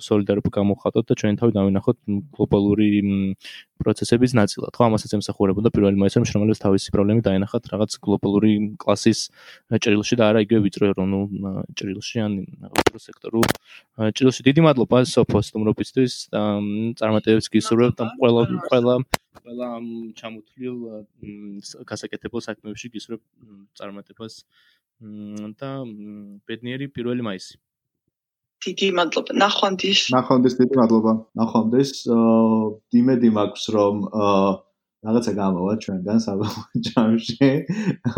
სოლიდარობა გამოხატოთ და ჩვენ თავი დავინახოთ გლობალური პროცესების ნაწილად. ხო, ამასაც ემსახურებოდა პირველი მაისი, რომ შრომელებს თავისი პრობლემები დაენახათ რაღაც გლობალური კლასის ჭრილში და არა იგივე ვიწრო ეროვნულ ჭრილში ან ვიწრო სექტორულ ჭრილში. დიდი მადლობა სოფო სტუმრობისთვის და წარმატებებს გისურვებთ და ყველა ყველა ყველა ჩამოთვლილ გასაკეთებელ საქმეებში გისურვებთ წარმატებას და ბედნიერი პირველი მაისი. დიდი მადლობა. ნახვამდის. ნახვამდის დიდი მადლობა. ნახვამდის. აა იმედი მაქვს რომ რაღაცა გამოვა ჩვენგან საბჭოში,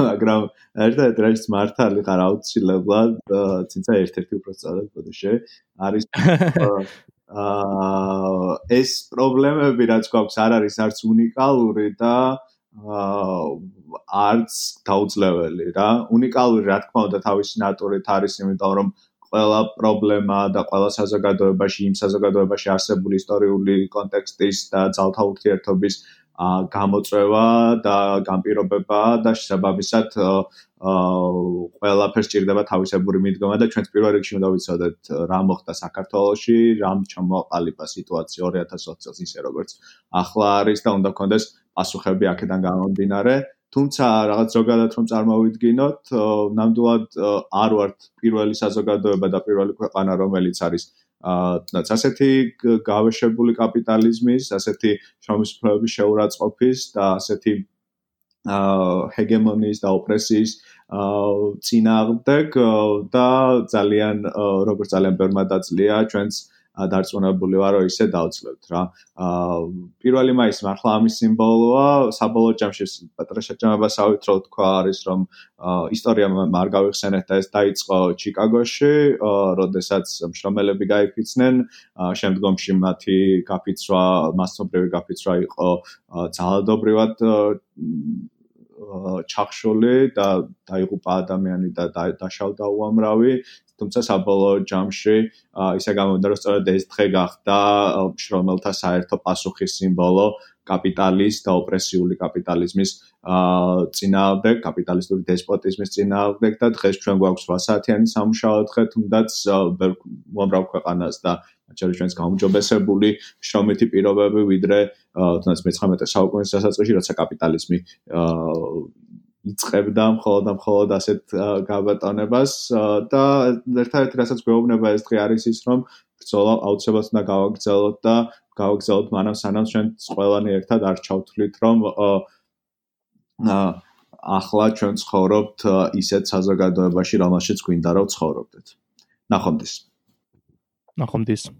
მაგრამ ერთად რაც მართალი ხარ აუცილებლად, თუმცა ერთ-ერთი უფრო სწორად ბოდიში არის აა ეს პრობლემები რაც გვაქვს არ არის არც უნიკალური და არც დაუძლეველი რა. უნიკალური რა თქმა უნდა თავისი ნატურით არის, იმიტომ რომ ყველა პრობლემა და ყველა საზოგადოებაში, იმ საზოგადოებაში არსებული ისტორიული კონტექსტის და ძალთა ურთიერთობის გამოწვევა და გამპირობება და შესაბამისად ყველაფერს ჭირდება თავისებური მიდგომა და ჩვენც პირველ რიგში უნდა ვიცოდეთ რა მოხდა საქართველოში, რამ ჩამოაყალიბა სიტუაცია 2020 წელს ისე როგორც ახლა არის და უნდა გქონდეს პასუხები აქედან გამომდინარე. თუმცა რაღაც ზოგადად რომ წარმოვიდგინოთ, ნამდვილად არ ვართ პირველი საზოგადოება და პირველი ქვეყანა, რომელიც არის აა ასეთი გავეშებული კაპიტალიზმის, ასეთი შრომისმფლობების შეურაცხყოფის და ასეთი აა ჰეგემონიის და ოპრესიის აა წინააღმდეგ და ძალიან როგორც ძალიან ბერმადაწლია ჩვენს დარწმუნებული ვარ, რომ ისე დავწლებთ რა. აა პირველი მაისი მართლა ამის სიმბოლოა, საბოლოო ჯამში პატრაშაჭამებასავით რო თქვა არის, რომ ისტორია არ გავიხსენეთ და ეს დაიწყო ჩიკაგოში, როდესაც მშრომელები გაიფიცნენ, შემდგომში მათი გაფიცვა, მასობრივი გაფიცვა იყო ძალადობრივად ჩახშული და დაიღუპა ადამიანი და დაშავდა უამრავი. თუმცა საბოლოო ჯამში ისე გამოვიდა რომ სწორედ ეს დღე გახდა შრომელთა საერთო პასუხის სიმბოლო კაპიტალის და ოპრესიული კაპიტალიზმის წინააღმდეგ, კაპიტალისტური დესპოტიზმის წინააღმდეგ და დღეს ჩვენ გვაქვს 8 საათიანი სამუშაო დღე, თუნდაც უამრავ ქვეყანას და შორის ჩვენს გამოჯობესებული შრომითი პირობები, ვიდრე თუნდაც მე-19 საუკუნის დასაწყისში, როცა კაპიტალიზმი იწებდა მხოლოდ და მხოლოდ ასეთ გაბატონებას და ერთადერთი რასაც გვეუბნება ეს დღე არის ის რომ ბრძოლა აუცილებლად უნდა გავაგრძელოთ და გავაგრძელოთ მანამ სანამ ჩვენ ყველანი ერთად არ ჩავთვლით რომ ახლა ჩვენ ცხოვრობთ ისეთ საზოგადოებაში რომელშიც გვინდა რომ ცხოვრობდეთ. ნახვამდის ნახვამდის